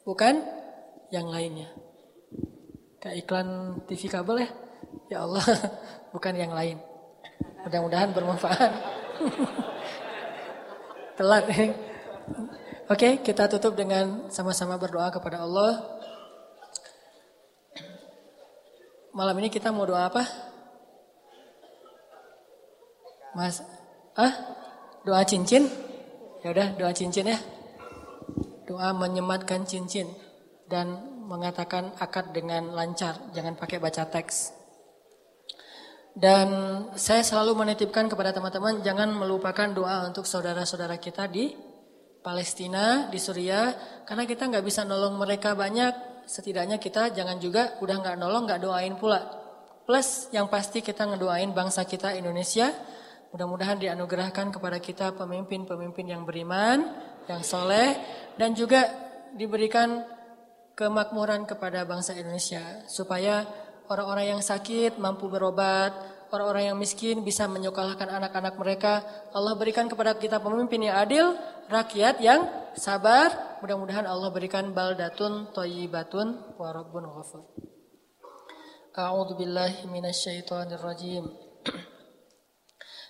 Bukan yang lainnya. Kayak iklan TV kabel ya. Ya Allah, bukan yang lain. Mudah-mudahan bermanfaat. Telat nih. Oke, kita tutup dengan sama-sama berdoa kepada Allah. Malam ini kita mau doa apa? Mas, ah, doa cincin? Ya udah, doa cincin ya. Doa menyematkan cincin dan mengatakan akad dengan lancar, jangan pakai baca teks. Dan saya selalu menitipkan kepada teman-teman jangan melupakan doa untuk saudara-saudara kita di Palestina, di Suriah, karena kita nggak bisa nolong mereka banyak. Setidaknya kita jangan juga udah nggak nolong, nggak doain pula. Plus yang pasti kita ngedoain bangsa kita Indonesia Mudah-mudahan dianugerahkan kepada kita pemimpin-pemimpin yang beriman, yang soleh, dan juga diberikan kemakmuran kepada bangsa Indonesia. Supaya orang-orang yang sakit mampu berobat, orang-orang yang miskin bisa menyekolahkan anak-anak mereka. Allah berikan kepada kita pemimpin yang adil, rakyat yang sabar. Mudah-mudahan Allah berikan baldatun toyibatun warabun ghafur. A'udzu billahi minasyaitonir rajim.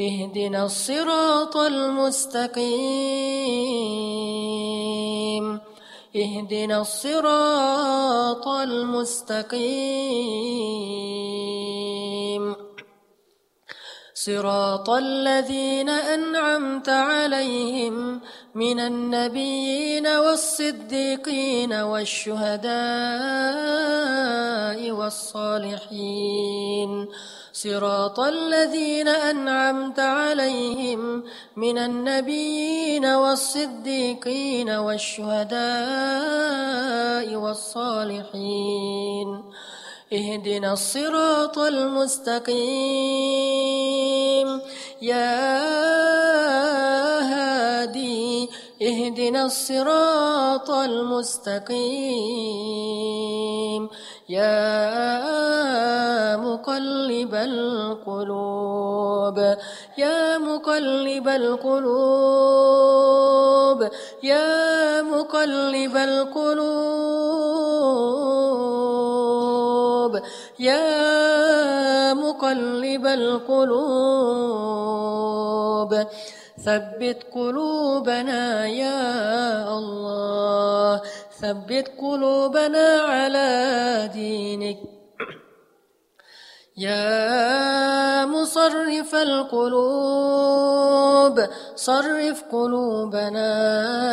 اهدنا الصراط المستقيم. اهدنا الصراط المستقيم. صراط الذين أنعمت عليهم من النبيين والصديقين والشهداء والصالحين. صراط الذين أنعمت عليهم من النبيين والصديقين والشهداء والصالحين. اهدنا الصراط المستقيم. يا هادي اهدنا الصراط المستقيم. يا مقلب القلوب يا مقلب القلوب يا مقلب القلوب يا مقلب القلوب. ثبت قلوبنا يا الله. ثبت قلوبنا على دينك. يا مصرف القلوب صرف قلوبنا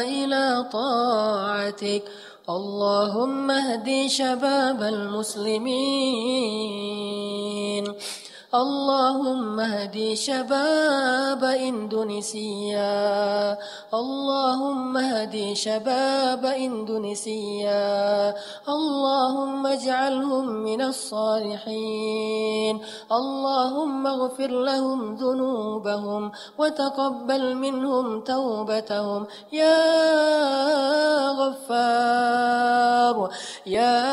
إلى طاعتك. اللهم اهدي شباب المسلمين. اللهم اهدي شباب إندونيسيا. اللهم اهدي شباب إندونيسيا. اللهم اجعلهم من الصالحين. اللهم اغفر لهم ذنوبهم وتقبل منهم توبتهم. يا غفار يا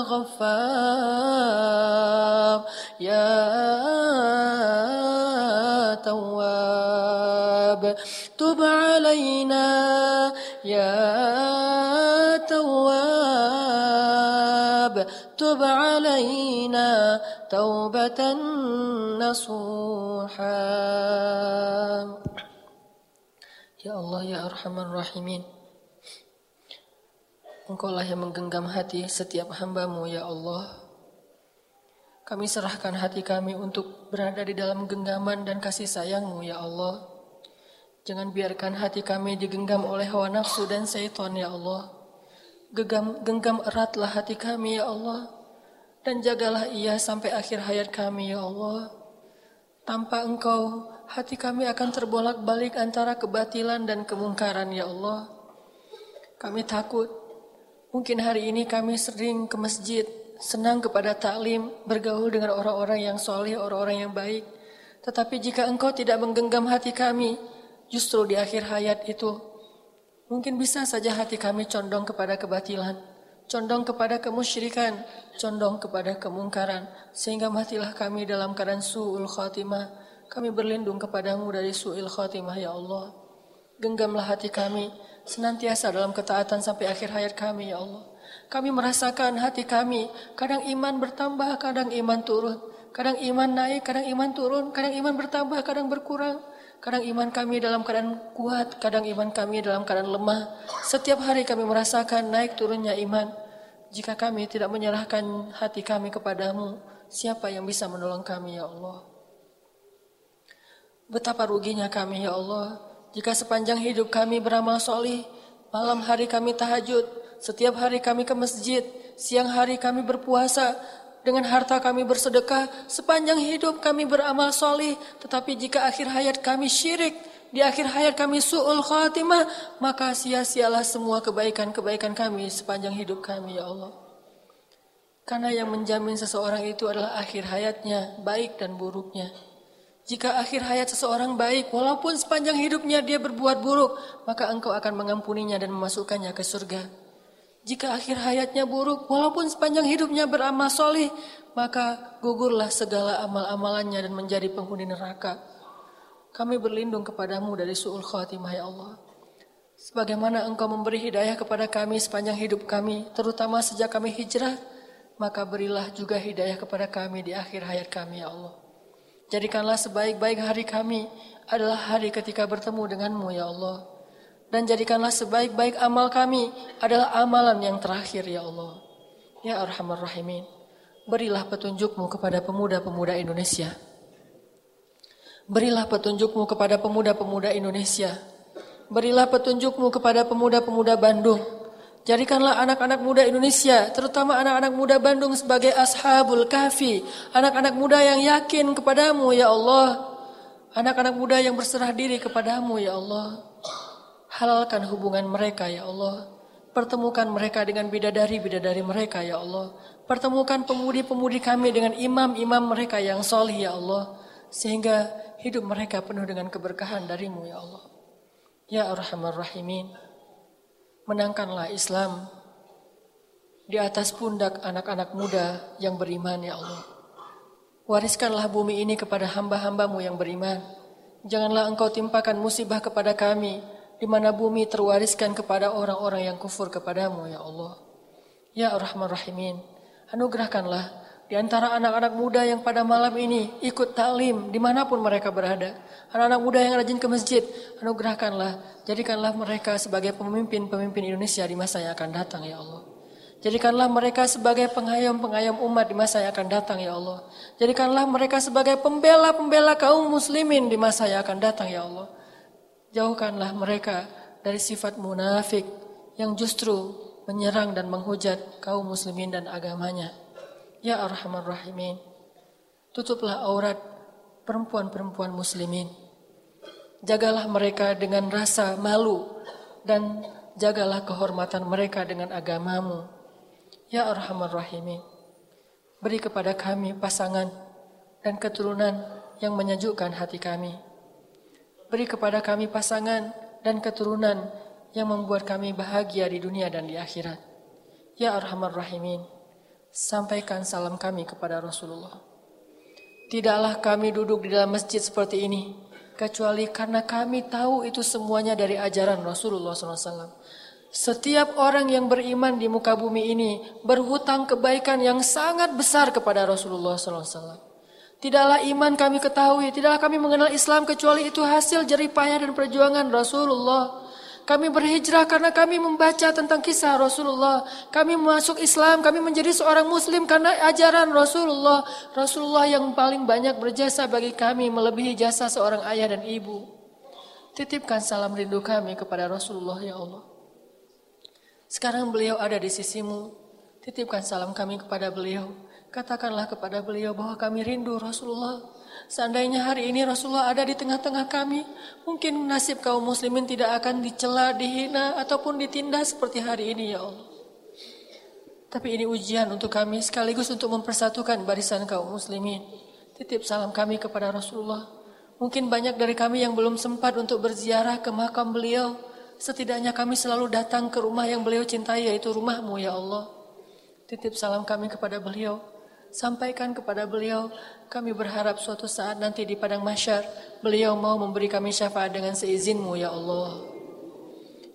غفار. يا تواب تب علينا يا تواب تب علينا توبة نصوحا يا الله يا أرحم الراحمين Engkaulah yang menggenggam hati setiap hambamu ya Allah. Kami serahkan hati kami untuk berada di dalam genggaman dan kasih sayangmu ya Allah. Jangan biarkan hati kami digenggam oleh hawa nafsu dan syaitan ya Allah. Genggam, genggam eratlah hati kami ya Allah. Dan jagalah ia sampai akhir hayat kami ya Allah. Tanpa engkau, hati kami akan terbolak-balik antara kebatilan dan kemungkaran ya Allah. Kami takut Mungkin hari ini kami sering ke masjid, senang kepada taklim, bergaul dengan orang-orang yang soleh, orang-orang yang baik. Tetapi jika engkau tidak menggenggam hati kami, justru di akhir hayat itu, mungkin bisa saja hati kami condong kepada kebatilan, condong kepada kemusyrikan, condong kepada kemungkaran, sehingga matilah kami dalam keadaan su'ul khatimah. Kami berlindung kepadamu dari su'il khatimah, ya Allah. Genggamlah hati kami, senantiasa dalam ketaatan sampai akhir hayat kami ya Allah. Kami merasakan hati kami, kadang iman bertambah, kadang iman turun. Kadang iman naik, kadang iman turun, kadang iman bertambah, kadang berkurang. Kadang iman kami dalam keadaan kuat, kadang iman kami dalam keadaan lemah. Setiap hari kami merasakan naik turunnya iman. Jika kami tidak menyerahkan hati kami kepadamu, siapa yang bisa menolong kami ya Allah? Betapa ruginya kami ya Allah jika sepanjang hidup kami beramal solih, malam hari kami tahajud, setiap hari kami ke masjid, siang hari kami berpuasa, dengan harta kami bersedekah, sepanjang hidup kami beramal solih, tetapi jika akhir hayat kami syirik, di akhir hayat kami su'ul khatimah, maka sia-sialah semua kebaikan-kebaikan kami sepanjang hidup kami, ya Allah. Karena yang menjamin seseorang itu adalah akhir hayatnya, baik dan buruknya. Jika akhir hayat seseorang baik, walaupun sepanjang hidupnya dia berbuat buruk, maka engkau akan mengampuninya dan memasukkannya ke surga. Jika akhir hayatnya buruk, walaupun sepanjang hidupnya beramal solih, maka gugurlah segala amal-amalannya dan menjadi penghuni neraka. Kami berlindung kepadamu dari su'ul khatimah ya Allah. Sebagaimana engkau memberi hidayah kepada kami sepanjang hidup kami, terutama sejak kami hijrah, maka berilah juga hidayah kepada kami di akhir hayat kami ya Allah. Jadikanlah sebaik-baik hari kami adalah hari ketika bertemu denganmu ya Allah. Dan jadikanlah sebaik-baik amal kami adalah amalan yang terakhir ya Allah. Ya Arhamar Rahimin. Berilah petunjukmu kepada pemuda-pemuda Indonesia Berilah petunjukmu kepada pemuda-pemuda Indonesia. Berilah petunjukmu kepada pemuda-pemuda Bandung. Jadikanlah anak-anak muda Indonesia, terutama anak-anak muda Bandung sebagai ashabul kahfi. Anak-anak muda yang yakin kepadamu ya Allah. Anak-anak muda yang berserah diri kepadamu ya Allah. Halalkan hubungan mereka ya Allah. Pertemukan mereka dengan bidadari-bidadari mereka ya Allah. Pertemukan pemudi-pemudi kami dengan imam-imam mereka yang solih ya Allah. Sehingga hidup mereka penuh dengan keberkahan darimu ya Allah. Ya Arhamar Rahimin, menangkanlah Islam di atas pundak anak-anak muda yang beriman ya Allah. Wariskanlah bumi ini kepada hamba-hambamu yang beriman. Janganlah engkau timpakan musibah kepada kami, di mana bumi terwariskan kepada orang-orang yang kufur kepadamu ya Allah. Ya Arhamar Rahimin, anugerahkanlah di antara anak-anak muda yang pada malam ini ikut taklim di mana pun mereka berada. Anak-anak muda yang rajin ke masjid, anugerahkanlah, jadikanlah mereka sebagai pemimpin-pemimpin Indonesia di masa yang akan datang ya Allah. Jadikanlah mereka sebagai pengayom-pengayom umat di masa yang akan datang ya Allah. Jadikanlah mereka sebagai pembela-pembela kaum muslimin di masa yang akan datang ya Allah. Jauhkanlah mereka dari sifat munafik yang justru menyerang dan menghujat kaum muslimin dan agamanya. Ya Arhamar Rahimin. Tutuplah aurat perempuan-perempuan muslimin. Jagalah mereka dengan rasa malu dan jagalah kehormatan mereka dengan agamamu. Ya Arhamar Rahimin. Beri kepada kami pasangan dan keturunan yang menyejukkan hati kami. Beri kepada kami pasangan dan keturunan yang membuat kami bahagia di dunia dan di akhirat. Ya Arhamar Rahimin sampaikan salam kami kepada Rasulullah. Tidaklah kami duduk di dalam masjid seperti ini, kecuali karena kami tahu itu semuanya dari ajaran Rasulullah SAW. Setiap orang yang beriman di muka bumi ini berhutang kebaikan yang sangat besar kepada Rasulullah SAW. Tidaklah iman kami ketahui, tidaklah kami mengenal Islam kecuali itu hasil jeripayah dan perjuangan Rasulullah. Kami berhijrah karena kami membaca tentang kisah Rasulullah. Kami masuk Islam, kami menjadi seorang muslim karena ajaran Rasulullah. Rasulullah yang paling banyak berjasa bagi kami melebihi jasa seorang ayah dan ibu. Titipkan salam rindu kami kepada Rasulullah ya Allah. Sekarang beliau ada di sisimu. Titipkan salam kami kepada beliau. Katakanlah kepada beliau bahwa kami rindu Rasulullah. Seandainya hari ini Rasulullah ada di tengah-tengah kami, mungkin nasib kaum muslimin tidak akan dicela, dihina, ataupun ditindas seperti hari ini ya Allah. Tapi ini ujian untuk kami sekaligus untuk mempersatukan barisan kaum muslimin. Titip salam kami kepada Rasulullah. Mungkin banyak dari kami yang belum sempat untuk berziarah ke makam beliau. Setidaknya kami selalu datang ke rumah yang beliau cintai yaitu rumahmu ya Allah. Titip salam kami kepada beliau. Sampaikan kepada beliau, kami berharap suatu saat nanti di padang masyar, beliau mau memberi kami syafaat dengan seizinmu ya Allah.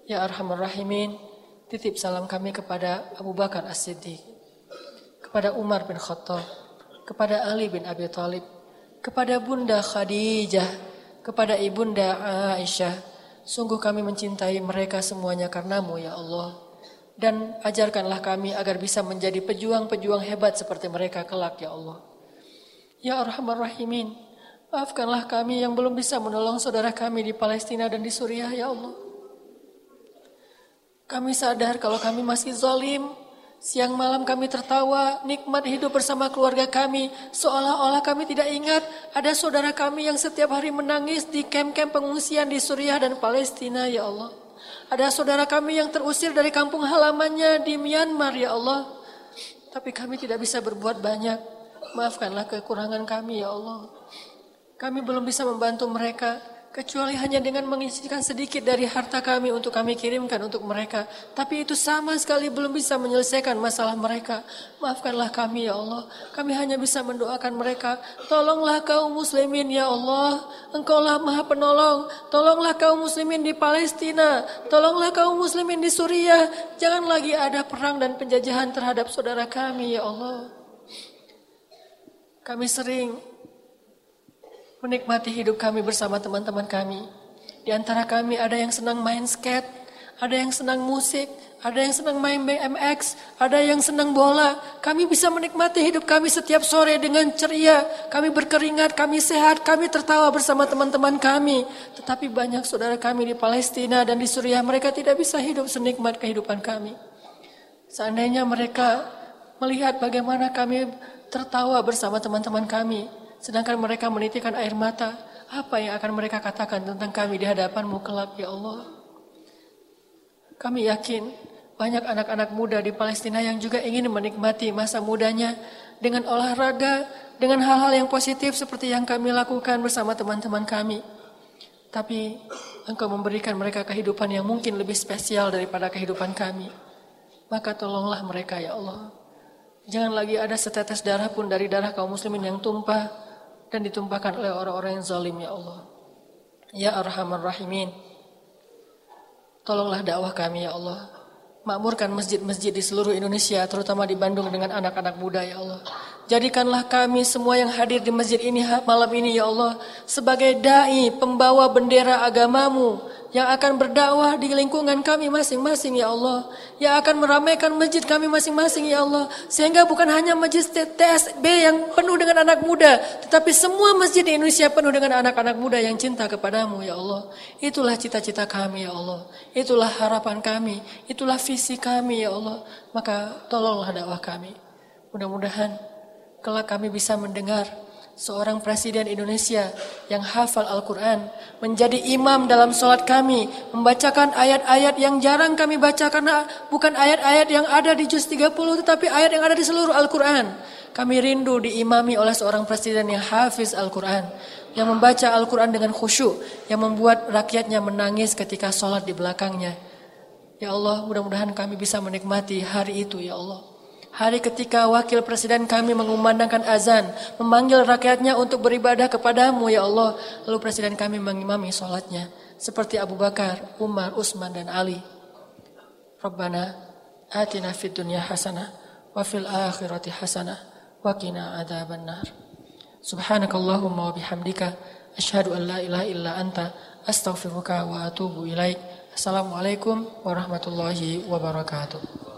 Ya Arhamar Rahimin, titip salam kami kepada Abu Bakar As-Siddiq, kepada Umar bin Khattab, kepada Ali bin Abi Thalib, kepada Bunda Khadijah, kepada Ibunda Aisyah. Sungguh kami mencintai mereka semuanya karenamu ya Allah dan ajarkanlah kami agar bisa menjadi pejuang-pejuang hebat seperti mereka kelak ya Allah. Ya Arhamar Rahimin, maafkanlah kami yang belum bisa menolong saudara kami di Palestina dan di Suriah ya Allah. Kami sadar kalau kami masih zalim, Siang malam kami tertawa, nikmat hidup bersama keluarga kami, seolah-olah kami tidak ingat ada saudara kami yang setiap hari menangis di kem-kem pengungsian di Suriah dan Palestina, ya Allah. Ada saudara kami yang terusir dari kampung halamannya di Myanmar ya Allah. Tapi kami tidak bisa berbuat banyak. Maafkanlah kekurangan kami ya Allah. Kami belum bisa membantu mereka. Kecuali hanya dengan mengisikan sedikit dari harta kami untuk kami kirimkan untuk mereka. Tapi itu sama sekali belum bisa menyelesaikan masalah mereka. Maafkanlah kami ya Allah. Kami hanya bisa mendoakan mereka. Tolonglah kaum muslimin ya Allah. Engkaulah maha penolong. Tolonglah kaum muslimin di Palestina. Tolonglah kaum muslimin di Suriah. Jangan lagi ada perang dan penjajahan terhadap saudara kami ya Allah. Kami sering menikmati hidup kami bersama teman-teman kami. Di antara kami ada yang senang main skate, ada yang senang musik, ada yang senang main BMX, ada yang senang bola. Kami bisa menikmati hidup kami setiap sore dengan ceria. Kami berkeringat, kami sehat, kami tertawa bersama teman-teman kami. Tetapi banyak saudara kami di Palestina dan di Suriah, mereka tidak bisa hidup senikmat kehidupan kami. Seandainya mereka melihat bagaimana kami tertawa bersama teman-teman kami, Sedangkan mereka menitikan air mata. Apa yang akan mereka katakan tentang kami di hadapanmu kelak ya Allah. Kami yakin banyak anak-anak muda di Palestina yang juga ingin menikmati masa mudanya dengan olahraga, dengan hal-hal yang positif seperti yang kami lakukan bersama teman-teman kami. Tapi engkau memberikan mereka kehidupan yang mungkin lebih spesial daripada kehidupan kami. Maka tolonglah mereka ya Allah. Jangan lagi ada setetes darah pun dari darah kaum muslimin yang tumpah dan ditumpahkan oleh orang-orang yang zalim ya Allah. Ya Arhamar Rahimin. Tolonglah dakwah kami ya Allah. Makmurkan masjid-masjid di seluruh Indonesia, terutama di Bandung dengan anak-anak muda ya Allah. Jadikanlah kami semua yang hadir di masjid ini malam ini ya Allah sebagai dai pembawa bendera agamamu yang akan berdakwah di lingkungan kami masing-masing ya Allah, yang akan meramaikan masjid kami masing-masing ya Allah, sehingga bukan hanya masjid TSB yang penuh dengan anak muda, tetapi semua masjid di Indonesia penuh dengan anak-anak muda yang cinta kepadamu ya Allah. Itulah cita-cita kami ya Allah, itulah harapan kami, itulah visi kami ya Allah. Maka tolonglah dakwah kami. Mudah-mudahan kelak kami bisa mendengar seorang presiden Indonesia yang hafal Al-Quran, menjadi imam dalam sholat kami, membacakan ayat-ayat yang jarang kami baca karena bukan ayat-ayat yang ada di juz 30 tetapi ayat yang ada di seluruh Al-Quran. Kami rindu diimami oleh seorang presiden yang hafiz Al-Quran, yang membaca Al-Quran dengan khusyuk, yang membuat rakyatnya menangis ketika sholat di belakangnya. Ya Allah, mudah-mudahan kami bisa menikmati hari itu, ya Allah. Hari ketika wakil presiden kami mengumandangkan azan, memanggil rakyatnya untuk beribadah kepadamu ya Allah. Lalu presiden kami mengimami sholatnya. Seperti Abu Bakar, Umar, Utsman dan Ali. Rabbana atina fid dunya hasanah wa fil akhirati hasanah wa qina adzaban nar. Subhanakallahumma wa bihamdika asyhadu an la ilaha illa anta astaghfiruka wa atubu ilaik. Assalamualaikum warahmatullahi wabarakatuh.